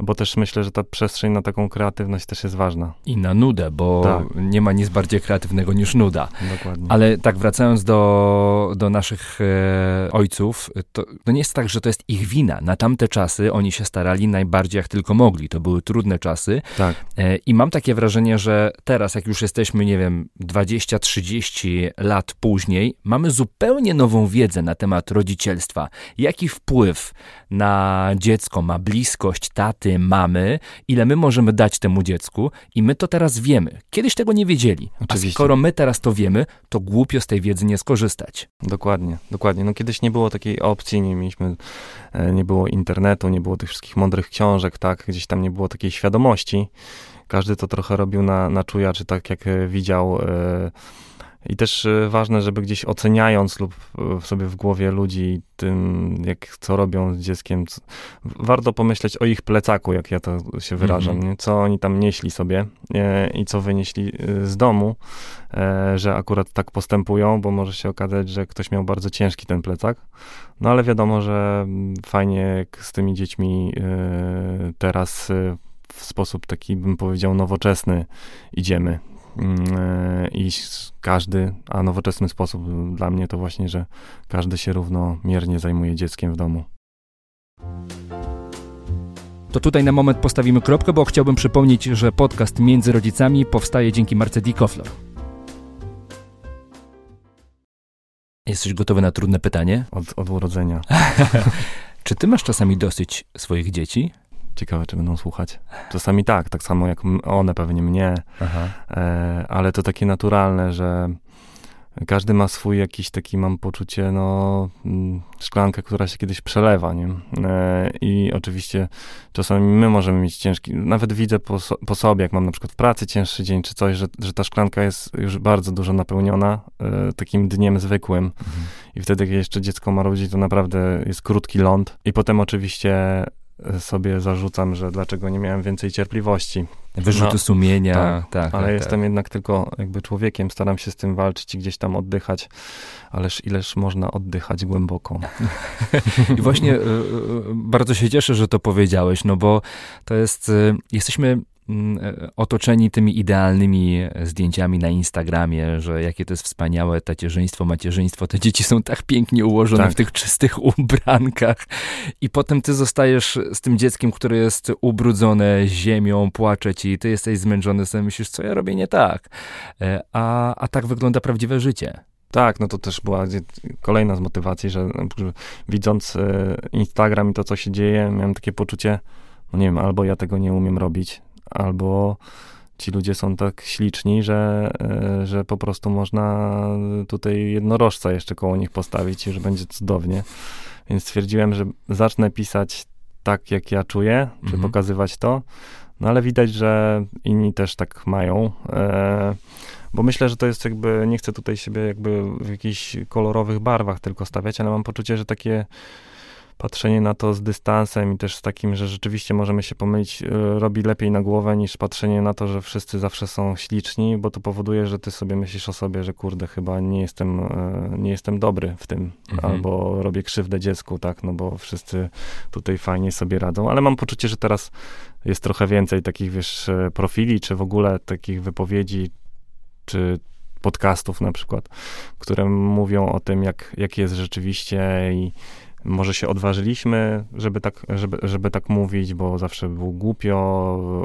bo też myślę, że ta przestrzeń na taką kreatywność też jest ważna. I na nudę, bo Tak. nie ma nic bardziej kreatywnego niż nuda. Dokładnie. Ale tak wracając do, do naszych e, ojców, to, to nie jest tak, że to jest ich wina. Na tamte czasy oni się starali najbardziej jak tylko mogli. To były trudne czasy. Tak. E, I mam takie wrażenie, że teraz, jak już jesteśmy, nie wiem, 20-30 lat później, mamy zupełnie nową wiedzę na temat rodzicielstwa. Jaki wpływ na dziecko ma bliskość taty, mamy, ile my możemy dać temu dziecku, i my to teraz wiemy. Kiedyś tego nie wiedzieli. A Oczywiście. skoro my teraz to wiemy, to głupio z tej wiedzy nie skorzystać. Dokładnie, dokładnie. No kiedyś nie było takiej opcji, nie mieliśmy, e, nie było internetu, nie było tych wszystkich mądrych książek, tak, gdzieś tam nie było takiej świadomości. Każdy to trochę robił na, na czuja, czy tak jak e, widział. e, I też e, ważne, żeby gdzieś oceniając lub e, sobie w głowie ludzi tym, jak co robią z dzieckiem, c- warto pomyśleć o ich plecaku, jak ja to się wyrażam, Mhm. nie? co oni tam nieśli sobie e, i co wynieśli e, z domu, e, że akurat tak postępują, bo może się okazać, że ktoś miał bardzo ciężki ten plecak. No ale wiadomo, że mm, fajnie jak z tymi dziećmi e, teraz w sposób taki, bym powiedział, nowoczesny idziemy. Mm, e, I każdy, a nowoczesny sposób dla mnie to właśnie, że każdy się równomiernie zajmuje dzieckiem w domu. To tutaj na moment postawimy kropkę, bo chciałbym przypomnieć, że podcast Między Rodzicami powstaje dzięki Marce Dikoflor. Jesteś gotowy na trudne pytanie? Od, od urodzenia. Czy ty masz czasami dosyć swoich dzieci? Ciekawe, czy będą słuchać. Czasami tak, tak samo jak one pewnie mnie, e, ale to takie naturalne, że każdy ma swój jakiś taki, mam poczucie, no, szklankę, która się kiedyś przelewa, nie? E, I oczywiście czasami my możemy mieć ciężki, nawet widzę po, so, po sobie, jak mam na przykład w pracy cięższy dzień czy coś, że, że ta szklanka jest już bardzo dużo napełniona e, takim dniem zwykłym Mhm. i wtedy, kiedy jeszcze dziecko marudzi, to naprawdę jest krótki ląd. I potem oczywiście sobie zarzucam, że dlaczego nie miałem więcej cierpliwości. Wyrzuty No, sumienia, tak, tak, tak Ale tak, jestem jednak tylko jakby człowiekiem, staram się z tym walczyć i gdzieś tam oddychać, ależ ileż można oddychać głęboko. I właśnie y, y, bardzo się cieszę, że to powiedziałeś, no bo to jest, jesteśmy e, otoczeni tymi idealnymi zdjęciami na Instagramie, że jakie to jest wspaniałe tacierzyństwo, macierzyństwo, te dzieci są tak pięknie ułożone Tak. w tych czystych ubrankach i potem ty zostajesz z tym dzieckiem, które jest ubrudzone ziemią, płacze ci, ty jesteś zmęczony, sobie myślisz, co ja robię nie tak, E, a, a tak wygląda prawdziwe życie. Tak, no to też była kolejna z motywacji, że widząc e, Instagram i to, co się dzieje, miałem takie poczucie, no nie wiem, albo ja tego nie umiem robić, albo ci ludzie są tak śliczni, że, e, że po prostu można tutaj jednorożca jeszcze koło nich postawić i że będzie cudownie. Więc stwierdziłem, że zacznę pisać tak, jak ja czuję, czy Mhm. pokazywać to. No ale widać, że inni też tak mają. E, bo myślę, że to jest jakby, nie chcę tutaj siebie jakby w jakichś kolorowych barwach tylko stawiać, ale mam poczucie, że takie patrzenie na to z dystansem i też z takim, że rzeczywiście możemy się pomylić, e, robi lepiej na głowę niż patrzenie na to, że wszyscy zawsze są śliczni, bo to powoduje, że ty sobie myślisz o sobie, że kurde, chyba nie jestem, e, nie jestem dobry w tym, Mhm. albo robię krzywdę dziecku, tak, no bo wszyscy tutaj fajnie sobie radzą, ale mam poczucie, że teraz jest trochę więcej takich, wiesz, e, profili, czy w ogóle takich wypowiedzi, czy podcastów na przykład, które mówią o tym, jak, jak jest rzeczywiście i może się odważyliśmy, żeby tak, żeby, żeby tak mówić, bo zawsze było głupio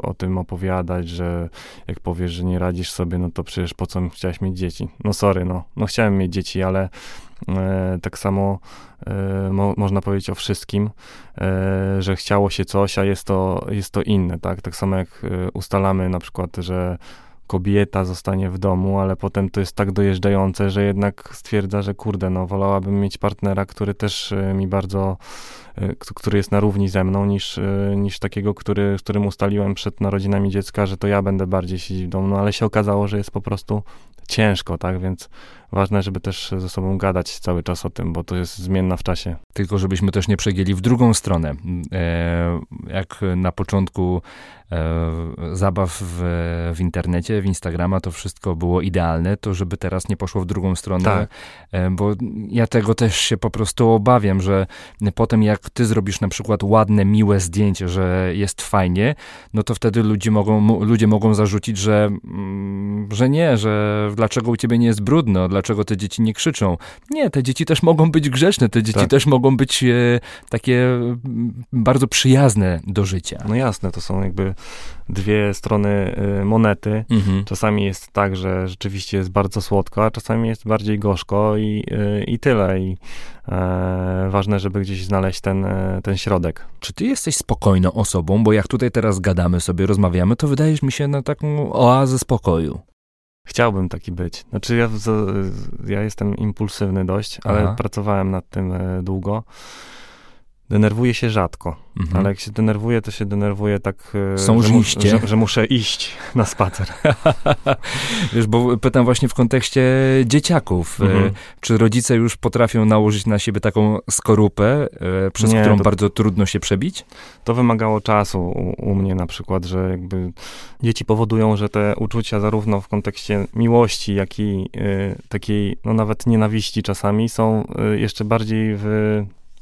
o tym opowiadać, że jak powiesz, że nie radzisz sobie, no to przecież po co chciałeś mieć dzieci? No sorry, no, no chciałem mieć dzieci, ale e, tak samo e, mo, można powiedzieć o wszystkim, e, że chciało się coś, a jest to, jest to inne, tak? Tak samo jak e, ustalamy na przykład, że kobieta zostanie w domu, ale potem to jest tak dojeżdżające, że jednak stwierdza, że kurde, no wolałabym mieć partnera, który też y, mi bardzo, y, który jest na równi ze mną, niż, y, niż takiego, który, którym ustaliłem przed narodzinami dziecka, że to ja będę bardziej siedzieć w domu, no ale się okazało, że jest po prostu ciężko, tak, więc ważne, żeby też ze sobą gadać cały czas o tym, bo to jest zmienna w czasie. Tylko żebyśmy też nie przegięli w drugą stronę. E, jak na początku e, zabaw w, w internecie, w Instagrama, to wszystko było idealne, to żeby teraz nie poszło w drugą stronę, Tak. e, bo ja tego też się po prostu obawiam, że potem jak ty zrobisz na przykład ładne, miłe zdjęcie, że jest fajnie, no to wtedy ludzie mogą, ludzie mogą zarzucić, że, mm, że nie, że dlaczego u ciebie nie jest brudno, dlaczego te dzieci nie krzyczą. Nie, te dzieci też mogą być grzeczne, te dzieci Tak. też mogą być e, takie mm, bardzo przyjazne do życia. No jasne, to są jakby dwie strony y, monety. Mhm. Czasami jest tak, że rzeczywiście jest bardzo słodko, a czasami jest bardziej gorzko i, y, i tyle. I e, ważne, żeby gdzieś znaleźć ten, e, ten środek. Czy ty jesteś spokojną osobą, bo jak tutaj teraz gadamy sobie, rozmawiamy, to wydajesz mi się na taką oazę spokoju. Chciałbym taki być. Znaczy ja, ja jestem impulsywny dość, ale Aha. pracowałem nad tym e, długo. Denerwuję się rzadko, Mhm. ale jak się denerwuję, to się denerwuję tak, e, Są że, mu, że, że muszę iść na spacer. Wiesz, bo pytam właśnie w kontekście dzieciaków. E, Mhm. Czy rodzice już potrafią nałożyć na siebie taką skorupę, e, przez Nie, którą to- bardzo trudno się przebić? To wymagało czasu u, u mnie na przykład, że jakby dzieci powodują, że te uczucia zarówno w kontekście miłości, jak i y, takiej, no nawet nienawiści czasami są y, jeszcze bardziej w,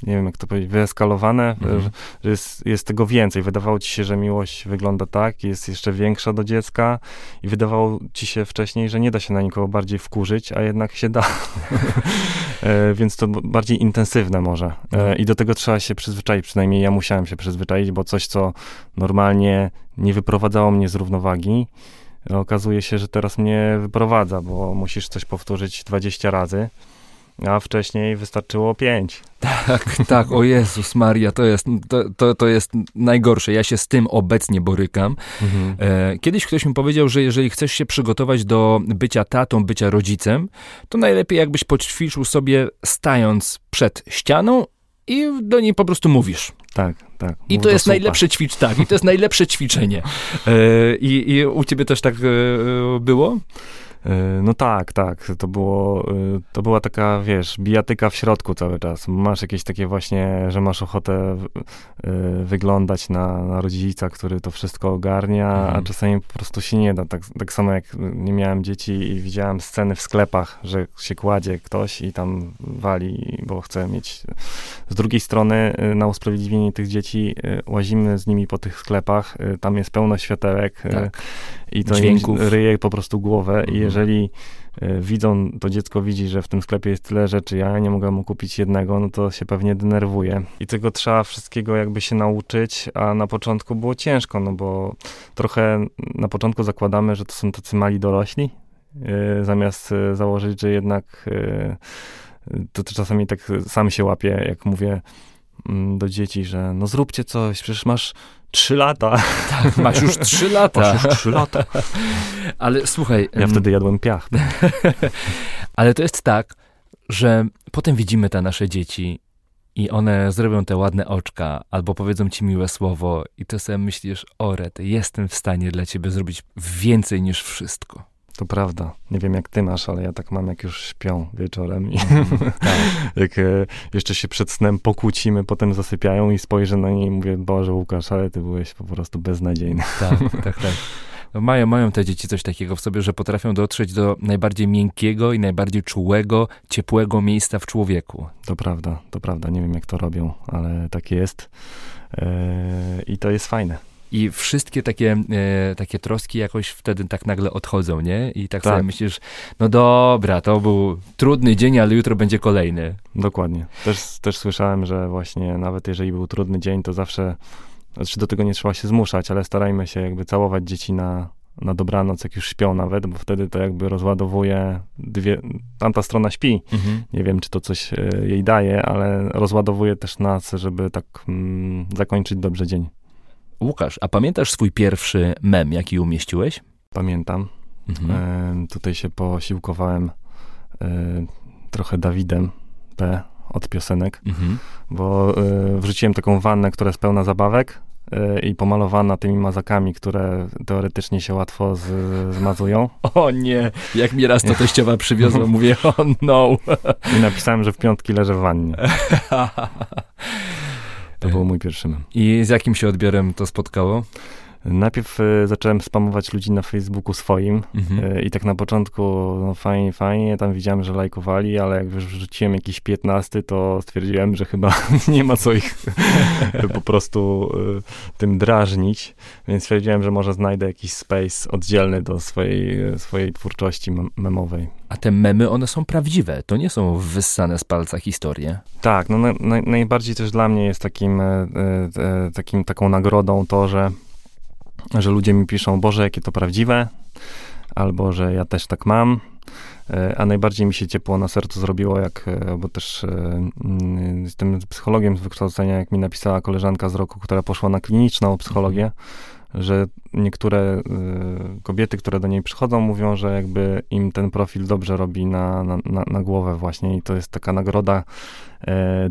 nie wiem jak to powiedzieć, wyeskalowane, Mhm. że, jest, jest tego więcej. Wydawało ci się, że miłość wygląda tak, jest jeszcze większa do dziecka i wydawało ci się wcześniej, że nie da się na nikogo bardziej wkurzyć, a jednak się da. E, Więc to bardziej intensywne może. E, I do tego trzeba się przyzwyczaić, przynajmniej ja musiałem się przyzwyczaić, bo coś, co normalnie nie wyprowadzało mnie z równowagi, e, okazuje się, że teraz mnie wyprowadza, bo musisz coś powtórzyć 20 razy, a wcześniej wystarczyło 5. Tak, tak, o Jezus Maria, to jest, to, to, to jest najgorsze. Ja się z tym obecnie borykam. E, Kiedyś ktoś mi powiedział, że jeżeli chcesz się przygotować do bycia tatą, bycia rodzicem, to najlepiej jakbyś poćwiczył sobie stając przed ścianą i do niej po prostu mówisz. Tak, tak. I to jest najlepsze ćwicz, tak, i to jest najlepsze ćwiczenie. E, I, I u ciebie też tak e, było? E, No tak, tak. To było, e, to była taka, wiesz, bijatyka w środku cały czas. Masz jakieś takie właśnie, że masz ochotę e, wyglądać na, na rodzica, który to wszystko ogarnia, Mhm. a czasami po prostu się nie da. Tak, tak samo jak nie miałem dzieci i widziałem sceny w sklepach, że się kładzie ktoś i tam wali, bo chce mieć. Z drugiej strony, na usprawiedliwienie tych dzieci, łazimy z nimi po tych sklepach, tam jest pełno światełek. Tak. i to Dźwięków. im ryje po prostu głowę Mhm. i jeżeli y, widzą, to dziecko widzi, że w tym sklepie jest tyle rzeczy, ja nie mogę mu kupić jednego, no to się pewnie denerwuje. I tego trzeba wszystkiego jakby się nauczyć, a na początku było ciężko, no bo trochę na początku zakładamy, że to są tacy mali dorośli, y, zamiast y, założyć, że jednak to, to czasami tak sam się łapie, jak mówię mm, do dzieci, że no zróbcie coś, przecież masz trzy lata. Tak, masz już trzy lata. Masz już trzy lata. Ale słuchaj, Ja wtedy jadłem piach. ale to jest tak, że potem widzimy te nasze dzieci i one zrobią te ładne oczka albo powiedzą ci miłe słowo i to sobie myślisz, o rety, jestem w stanie dla ciebie zrobić więcej niż wszystko. To prawda. Nie wiem jak ty masz, ale ja tak mam, jak już śpią wieczorem i Tak. jak e, jeszcze się przed snem pokłócimy, potem zasypiają i spojrzę na nie i mówię, Boże Łukasz, ale ty byłeś po prostu beznadziejny. Tak, tak, tak. No mają, mają te dzieci coś takiego w sobie, że potrafią dotrzeć do najbardziej miękkiego i najbardziej czułego, ciepłego miejsca w człowieku. To prawda, to prawda. Nie wiem jak to robią, ale tak jest. E, I to jest fajne. I wszystkie takie, e, takie troski jakoś wtedy tak nagle odchodzą, nie? I tak, Tak. sobie myślisz, no dobra, to był trudny dzień, ale jutro będzie kolejny. Dokładnie. Też, też słyszałem, że właśnie nawet jeżeli był trudny dzień, to zawsze, znaczy do tego nie trzeba się zmuszać, ale starajmy się jakby całować dzieci na, na dobranoc, jak już śpią nawet, bo wtedy to jakby rozładowuje dwie, tamta strona śpi. Nie wiem, czy to coś e, jej daje, ale rozładowuje też nas, żeby tak mm, zakończyć dobrze dzień. Łukasz, a pamiętasz swój pierwszy mem, jaki umieściłeś? Pamiętam. Mhm. Tutaj się posiłkowałem trochę Dawidem P od piosenek, mhm. bo wrzuciłem taką wannę, która jest pełna zabawek i pomalowana tymi mazakami, które teoretycznie się łatwo z, zmazują. O nie, jak mi raz to teściowa przywiozła, mówię, o oh no. I napisałem, że w piątki leżę w wannie. To był mój pierwszy mem. I z jakim się odbiorem to spotkało? Najpierw y, zacząłem spamować ludzi na Facebooku swoim mhm. y, i tak na początku no fajnie, fajnie, tam widziałem, że lajkowali, ale jak już wrzuciłem jakiś 15, to stwierdziłem, że chyba nie ma co ich po prostu y, tym drażnić, więc stwierdziłem, że może znajdę jakiś space oddzielny do swojej, swojej twórczości memowej. A te memy, one są prawdziwe, to nie są wyssane z palca historie. Tak, no na, na, najbardziej też dla mnie jest takim, e, e, takim, taką nagrodą to, że że ludzie mi piszą, Boże, jakie to prawdziwe, albo że ja też tak mam. E, a najbardziej mi się ciepło na sercu zrobiło, jak, e, bo też e, mm, jestem psychologiem z wykształcenia, jak mi napisała koleżanka z roku, która poszła na kliniczną psychologię, że niektóre kobiety, które do niej przychodzą, mówią, że jakby im ten profil dobrze robi na, na, na, na głowę właśnie i to jest taka nagroda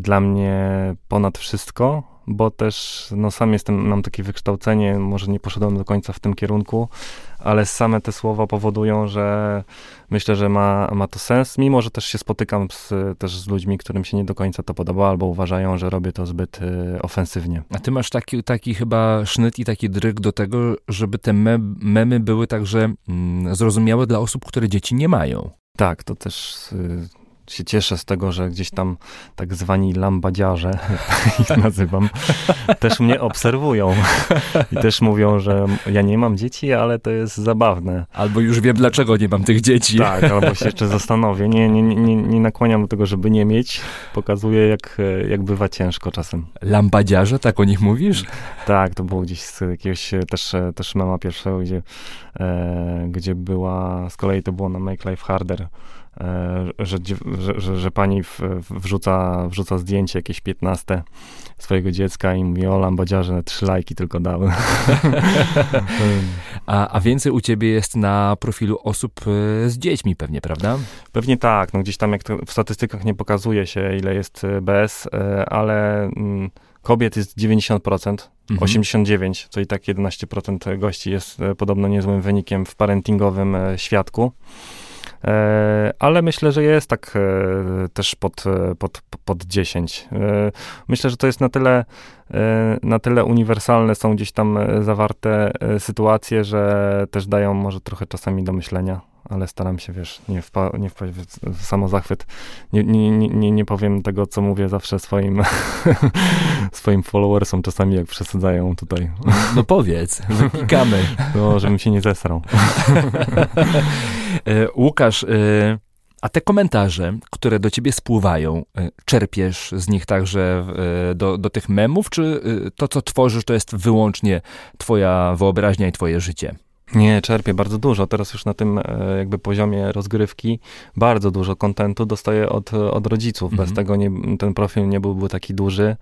dla mnie ponad wszystko, bo też no, sam jestem, mam takie wykształcenie, może nie poszedłem do końca w tym kierunku, ale same te słowa powodują, że myślę, że ma, ma to sens, mimo że też się spotykam z, też z ludźmi, którym się nie do końca to podoba, albo uważają, że robię to zbyt y, ofensywnie. A ty masz taki, taki chyba sznyt i taki dryg do tego, żeby te me memy były także mm, zrozumiałe dla osób, które dzieci nie mają. Tak, to też y, się cieszę z tego, że gdzieś tam tak zwani lambadziarze, ich nazywam, też mnie obserwują i też mówią, że ja nie mam dzieci, ale to jest zabawne. Albo już wiem, dlaczego nie mam tych dzieci. Tak, albo się jeszcze zastanowię. Nie, nie, nie, nie nakłaniam do tego, żeby nie mieć. Pokazuję, jak, jak bywa ciężko czasem. Lambadziarze, tak o nich mówisz? Tak, to było gdzieś z jakiegoś też, też mama pierwszego, gdzie, e, gdzie była, z kolei to było na Make Life Harder, E, że, że, że, że pani w, wrzuca, wrzuca zdjęcie jakieś 15 swojego dziecka i mówi, o lambadziarze, trzy lajki tylko dały. a, a więcej u ciebie jest na profilu osób e, z dziećmi pewnie, prawda? Pewnie tak, no gdzieś tam jak w statystykach nie pokazuje się, ile jest e, bez, ale mm, kobiet jest 90%, mhm. 89%, co i tak 11% gości jest podobno niezłym wynikiem w parentingowym świadku. E, ale myślę, że jest tak e, też pod, e, pod, pod 10. Myślę, że to jest na tyle, na tyle uniwersalne, są gdzieś tam zawarte sytuacje, że też dają może trochę czasami do myślenia ale staram się, wiesz, nie, wpa nie wpaść w, w samozachwyt. Nie, nie, nie, nie powiem tego, co mówię zawsze swoim, swoim followersom, czasami jak przesadzają tutaj. No powiedz, wypikamy. No, żebym się nie zesrał. E, Łukasz, e, a te komentarze, które do ciebie spływają, e, czerpiesz z nich także do, do tych memów, czy to, co tworzysz, to jest wyłącznie twoja wyobraźnia i twoje życie? Nie, czerpię bardzo dużo. Teraz już na tym e, jakby poziomie rozgrywki bardzo dużo kontentu dostaję od, od rodziców. Bez mhm. tego nie, ten profil nie byłby taki duży,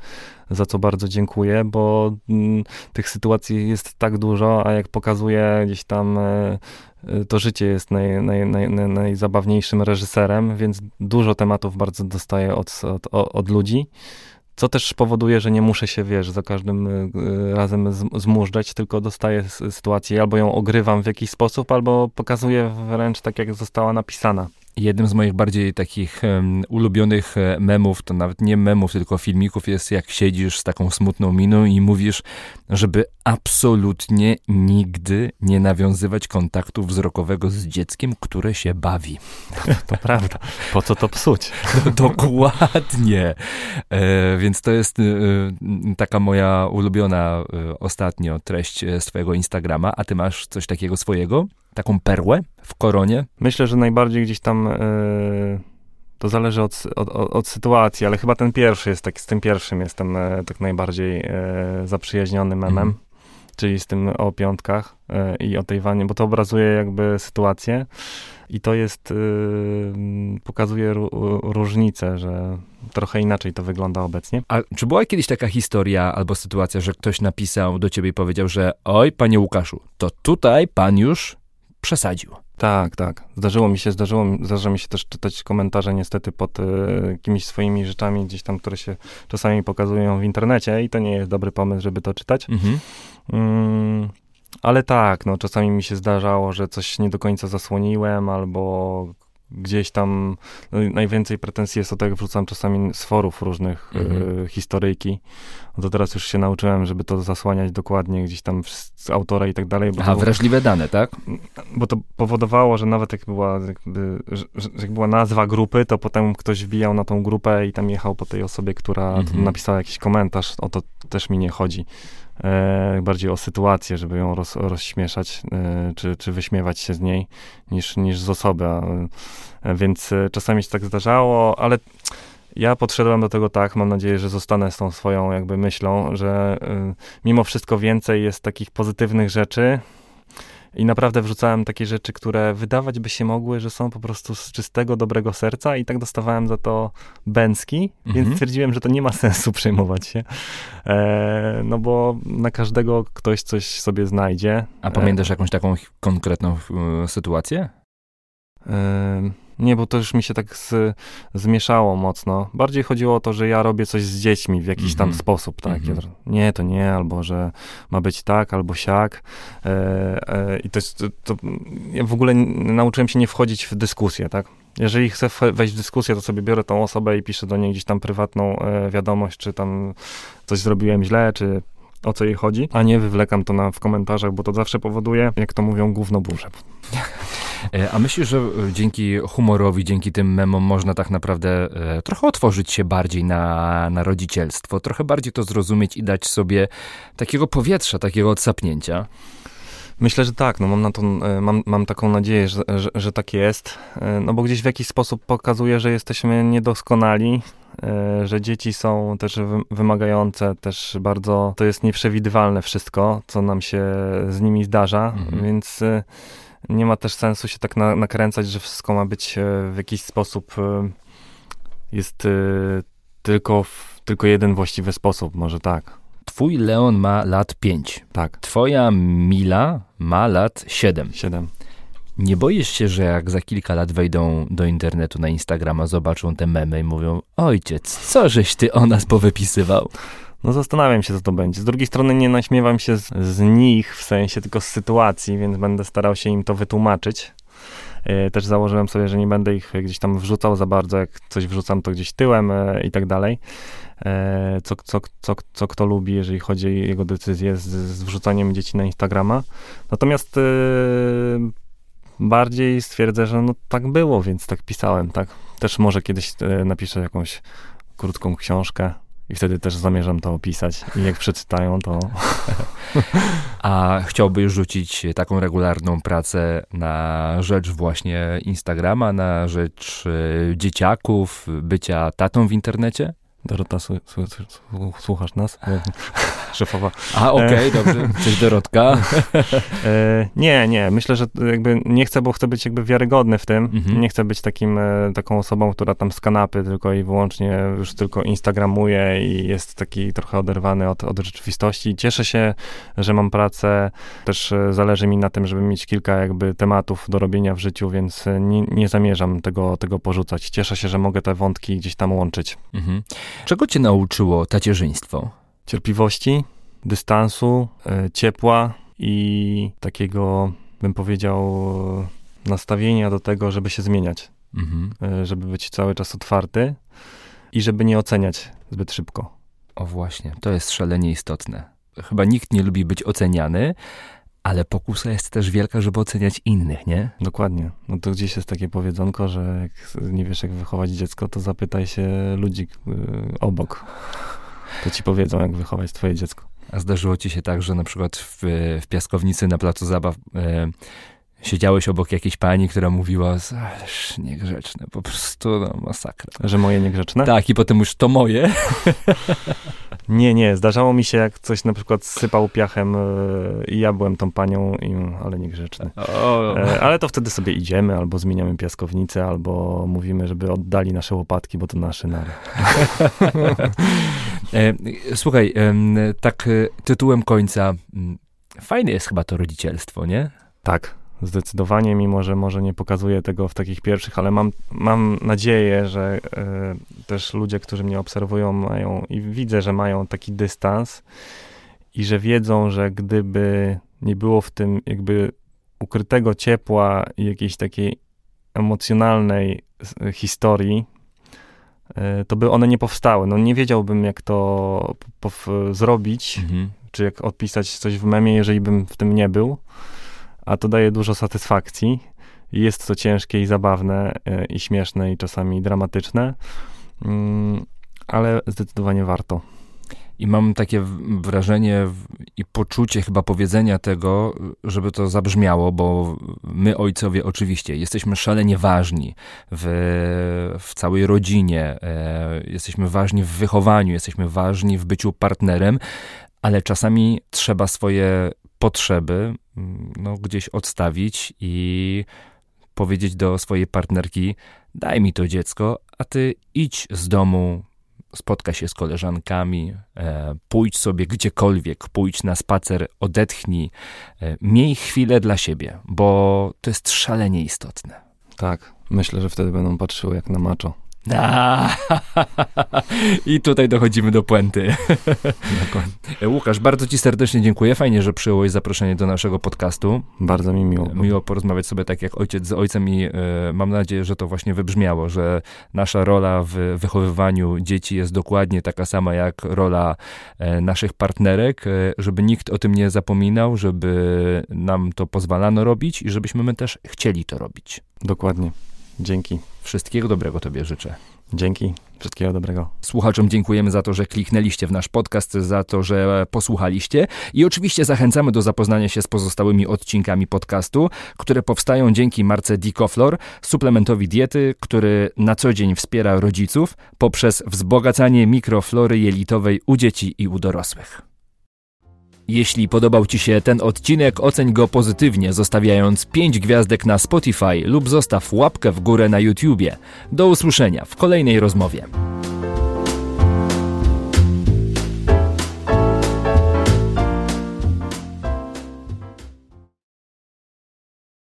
za co bardzo dziękuję, bo m, mm, tych sytuacji jest tak dużo, a jak pokazuje gdzieś tam e, e, to życie jest naj, naj, naj, najzabawniejszym reżyserem, więc dużo tematów bardzo dostaję od, od, od ludzi. Co też powoduje, że nie muszę się, wiesz, za każdym y, y, razem zmużdżać, tylko dostaję sytuację, albo ją ogrywam w jakiś sposób, albo pokazuję wręcz tak, jak została napisana. Jednym z moich bardziej takich um, ulubionych e, memów, to nawet nie memów, tylko filmików jest jak siedzisz z taką smutną miną i mówisz, żeby absolutnie nigdy nie nawiązywać kontaktu wzrokowego z dzieckiem, które się bawi. To, prawda. Po co to psuć? No, dokładnie. E, więc to jest e, taka moja ulubiona e, ostatnio treść e, z twojego Instagrama. A ty masz coś takiego swojego? Taką perłę w koronie? Myślę, że najbardziej gdzieś tam e, to zależy od, od, od, sytuacji, ale chyba ten pierwszy jest tak, z tym pierwszym jestem e, tak najbardziej e, zaprzyjaźniony memem. Mm. Czyli z tym o piątkach i o tej wanie, bo to obrazuje jakby sytuację i to jest, pokazuje różnicę, że trochę inaczej to wygląda obecnie. A czy była kiedyś taka historia albo sytuacja, że ktoś napisał do ciebie i powiedział, że oj, panie Łukaszu, to tutaj pan już przesadził. Tak, tak. Zdarzyło mi się, zdarzyło, zdarza mi się też czytać komentarze niestety pod y, jakimiś swoimi rzeczami gdzieś tam, które się czasami pokazują w internecie i to nie jest dobry pomysł, żeby to czytać. Mhm. Mm, ale tak, no czasami mi się zdarzało, że coś nie do końca zasłoniłem albo gdzieś tam no, najwięcej pretensji jest o to, jak wrzucam czasami z forów różnych mhm. y, historyjki. No to teraz już się nauczyłem, żeby to zasłaniać dokładnie gdzieś tam z autora i tak dalej. Bo Aha, wrażliwe dane, tak? Bo to powodowało, że nawet jak była, jakby, że, jak była nazwa grupy, to potem ktoś wbijał na tą grupę i tam jechał po tej osobie, która mhm. napisała jakiś komentarz. O to też mi nie chodzi e, bardziej o sytuację, żeby ją roz, rozśmieszać, e, czy, czy wyśmiewać się z niej, niż, niż z osoby. E, więc e, czasami się tak zdarzało, ale ja podszedłem do tego tak, mam nadzieję, że zostanę z tą swoją jakby myślą, że e, mimo wszystko więcej jest takich pozytywnych rzeczy, i naprawdę wrzucałem takie rzeczy, które wydawać by się mogły, że są po prostu z czystego, dobrego serca i tak dostawałem za to bęcki, mhm. więc stwierdziłem, że to nie ma sensu przejmować się. E, no bo na każdego ktoś coś sobie znajdzie. A pamiętasz jakąś taką konkretną e, sytuację? Nie, bo to już mi się tak z, zmieszało mocno. Bardziej chodziło o to, że ja robię coś z dziećmi w jakiś mm -hmm. tam mhm. sposób, tak? Mm -hmm. nie, to nie, albo że ma być tak, albo siak. E, e, I to, to, ja w ogóle nauczyłem się nie wchodzić w dyskusję, tak? Jeżeli chcę wejść w dyskusję, to sobie biorę tą osobę i piszę do niej gdzieś tam prywatną e, wiadomość, czy tam coś zrobiłem źle, czy o co jej chodzi, a nie wywlekam to na, w komentarzach, bo to zawsze powoduje, jak to mówią, gówno burzę. E, a myślisz, że e, dzięki humorowi, dzięki tym memom można tak naprawdę e, trochę otworzyć się bardziej na, na rodzicielstwo, trochę bardziej to zrozumieć i dać sobie takiego powietrza, takiego odsapnięcia? Myślę, że tak. No mam, na to, mam, mam taką nadzieję, że, że, że tak jest. No bo gdzieś w jakiś sposób pokazuje, że jesteśmy niedoskonali, że dzieci są też wymagające, też bardzo, to jest nieprzewidywalne wszystko, co nam się z nimi zdarza, mhm. więc nie ma też sensu się tak na, nakręcać, że wszystko ma być e, w jakiś sposób e, jest e, tylko, tylko jeden właściwy sposób, może tak. Twój Leon ma lat 5. Tak. Twoja Mila ma lat 7. 7. Nie boisz się, że jak za kilka lat wejdą do internetu na Instagrama, zobaczą te memy i mówią: Ojciec, co żeś ty o nas powypisywał? No zastanawiam się, co to będzie. Z drugiej strony nie naśmiewam się z, z nich, w sensie tylko z sytuacji, więc będę starał się im to wytłumaczyć. E, też założyłem sobie, że nie będę ich gdzieś tam wrzucał za bardzo, jak coś wrzucam, to gdzieś tyłem e, i tak dalej. E, co, co, co, co kto lubi, jeżeli chodzi o jego decyzję z, z wrzucaniem dzieci na Instagrama. Natomiast bardziej stwierdzę, że no tak było, więc tak pisałem, tak. Też może kiedyś napiszę jakąś krótką książkę, i wtedy też zamierzam to opisać. I jak przeczytają, to. A chciałbyś rzucić taką regularną pracę na rzecz właśnie Instagrama, na rzecz e, dzieciaków, bycia tatą w internecie? Dorota, słuchasz nas? Szefowa. A, okej, okay, dobrze. Cześć Dorotka. E, nie, nie. Myślę, że jakby nie chcę, bo chcę być jakby wiarygodny w tym. Mhm. Nie chcę być takim, e, taką osobą, która tam z kanapy tylko i wyłącznie już tylko instagramuje i jest taki trochę oderwany od, od rzeczywistości. Cieszę się, że mam pracę. Też e, zależy mi na tym, żeby mieć kilka jakby tematów do robienia w życiu, więc nie, nie zamierzam tego, tego porzucać. Cieszę się, że mogę te wątki gdzieś tam łączyć. Mhm. Czego cię nauczyło tacierzyństwo? Cierpliwości, dystansu, e, ciepła i takiego, bym powiedział, nastawienia do tego, żeby się zmieniać. Mhm. E, żeby być cały czas otwarty i żeby nie oceniać zbyt szybko. O właśnie, to jest szalenie istotne. Chyba nikt nie lubi być oceniany, ale pokusa jest też wielka, żeby oceniać innych, nie? Dokładnie. No to gdzieś jest takie powiedzonko, że jak nie wiesz, jak wychować dziecko, to zapytaj się ludzi yy, obok. To ci powiedzą, jak wychować twoje dziecko. A zdarzyło ci się tak, że na przykład w, w piaskownicy na placu zabaw yy, siedziałeś obok jakiejś pani, która mówiła, ależ niegrzeczne, po prostu no, masakra. Że moje niegrzeczne? Tak, i potem już to moje. Nie, nie. Zdarzało mi się, jak coś na przykład sypał piachem e, i ja byłem tą panią, i, ale niegrzeczny. O. E, ale to wtedy sobie idziemy, albo zmieniamy piaskownicę, albo mówimy, żeby oddali nasze łopatki, bo to nasze nary. E, słuchaj, tak tytułem końca, fajne jest chyba to rodzicielstwo, nie? Tak, Zdecydowanie, mimo że może nie pokazuję tego w takich pierwszych, ale mam, mam nadzieję, że y, też ludzie, którzy mnie obserwują, mają i widzę, że mają taki dystans i że wiedzą, że gdyby nie było w tym jakby ukrytego ciepła i jakiejś takiej emocjonalnej historii, e, to by one nie powstały. No nie wiedziałbym, jak to zrobić, mhm. czy jak odpisać coś w memie, jeżeli bym w tym nie był. A to daje dużo satysfakcji. Jest to ciężkie i zabawne, e, i śmieszne, i czasami dramatyczne, mm, ale zdecydowanie warto. I mam takie wrażenie i poczucie chyba powiedzenia tego, żeby to zabrzmiało, bo my, ojcowie, oczywiście jesteśmy szalenie ważni w, w całej rodzinie, e, jesteśmy ważni w wychowaniu, jesteśmy ważni w byciu partnerem, ale czasami trzeba swoje potrzeby no, gdzieś odstawić i powiedzieć do swojej partnerki: daj mi to dziecko, a ty idź z domu, spotka się z koleżankami, e, pójdź sobie gdziekolwiek, pójdź na spacer, odetchnij, e, miej chwilę dla siebie, bo to jest szalenie istotne. Tak, myślę, że wtedy będą patrzyły jak na maczo. A, I tutaj dochodzimy do puenty. Łukasz, bardzo Ci serdecznie dziękuję. Fajnie, że przyjąłeś zaproszenie do naszego podcastu. Bardzo mi miło. Miło porozmawiać sobie tak jak ojciec z ojcem i e, mam nadzieję, że to właśnie wybrzmiało, że nasza rola w wychowywaniu dzieci jest dokładnie taka sama jak rola e, naszych partnerek, e, żeby nikt o tym nie zapominał, żeby nam to pozwalano robić i żebyśmy my też chcieli to robić. Dokładnie. Dzięki. Wszystkiego dobrego Tobie życzę. Dzięki. Wszystkiego dobrego. Słuchaczom dziękujemy za to, że kliknęliście w nasz podcast, za to, że posłuchaliście i oczywiście zachęcamy do zapoznania się z pozostałymi odcinkami podcastu, które powstają dzięki marce Dicoflor, suplementowi diety, który na co dzień wspiera rodziców poprzez wzbogacanie mikroflory jelitowej u dzieci i u dorosłych. Jeśli podobał Ci się ten odcinek, oceń go pozytywnie, zostawiając 5 gwiazdek na Spotify lub zostaw łapkę w górę na YouTubie. Do usłyszenia w kolejnej rozmowie.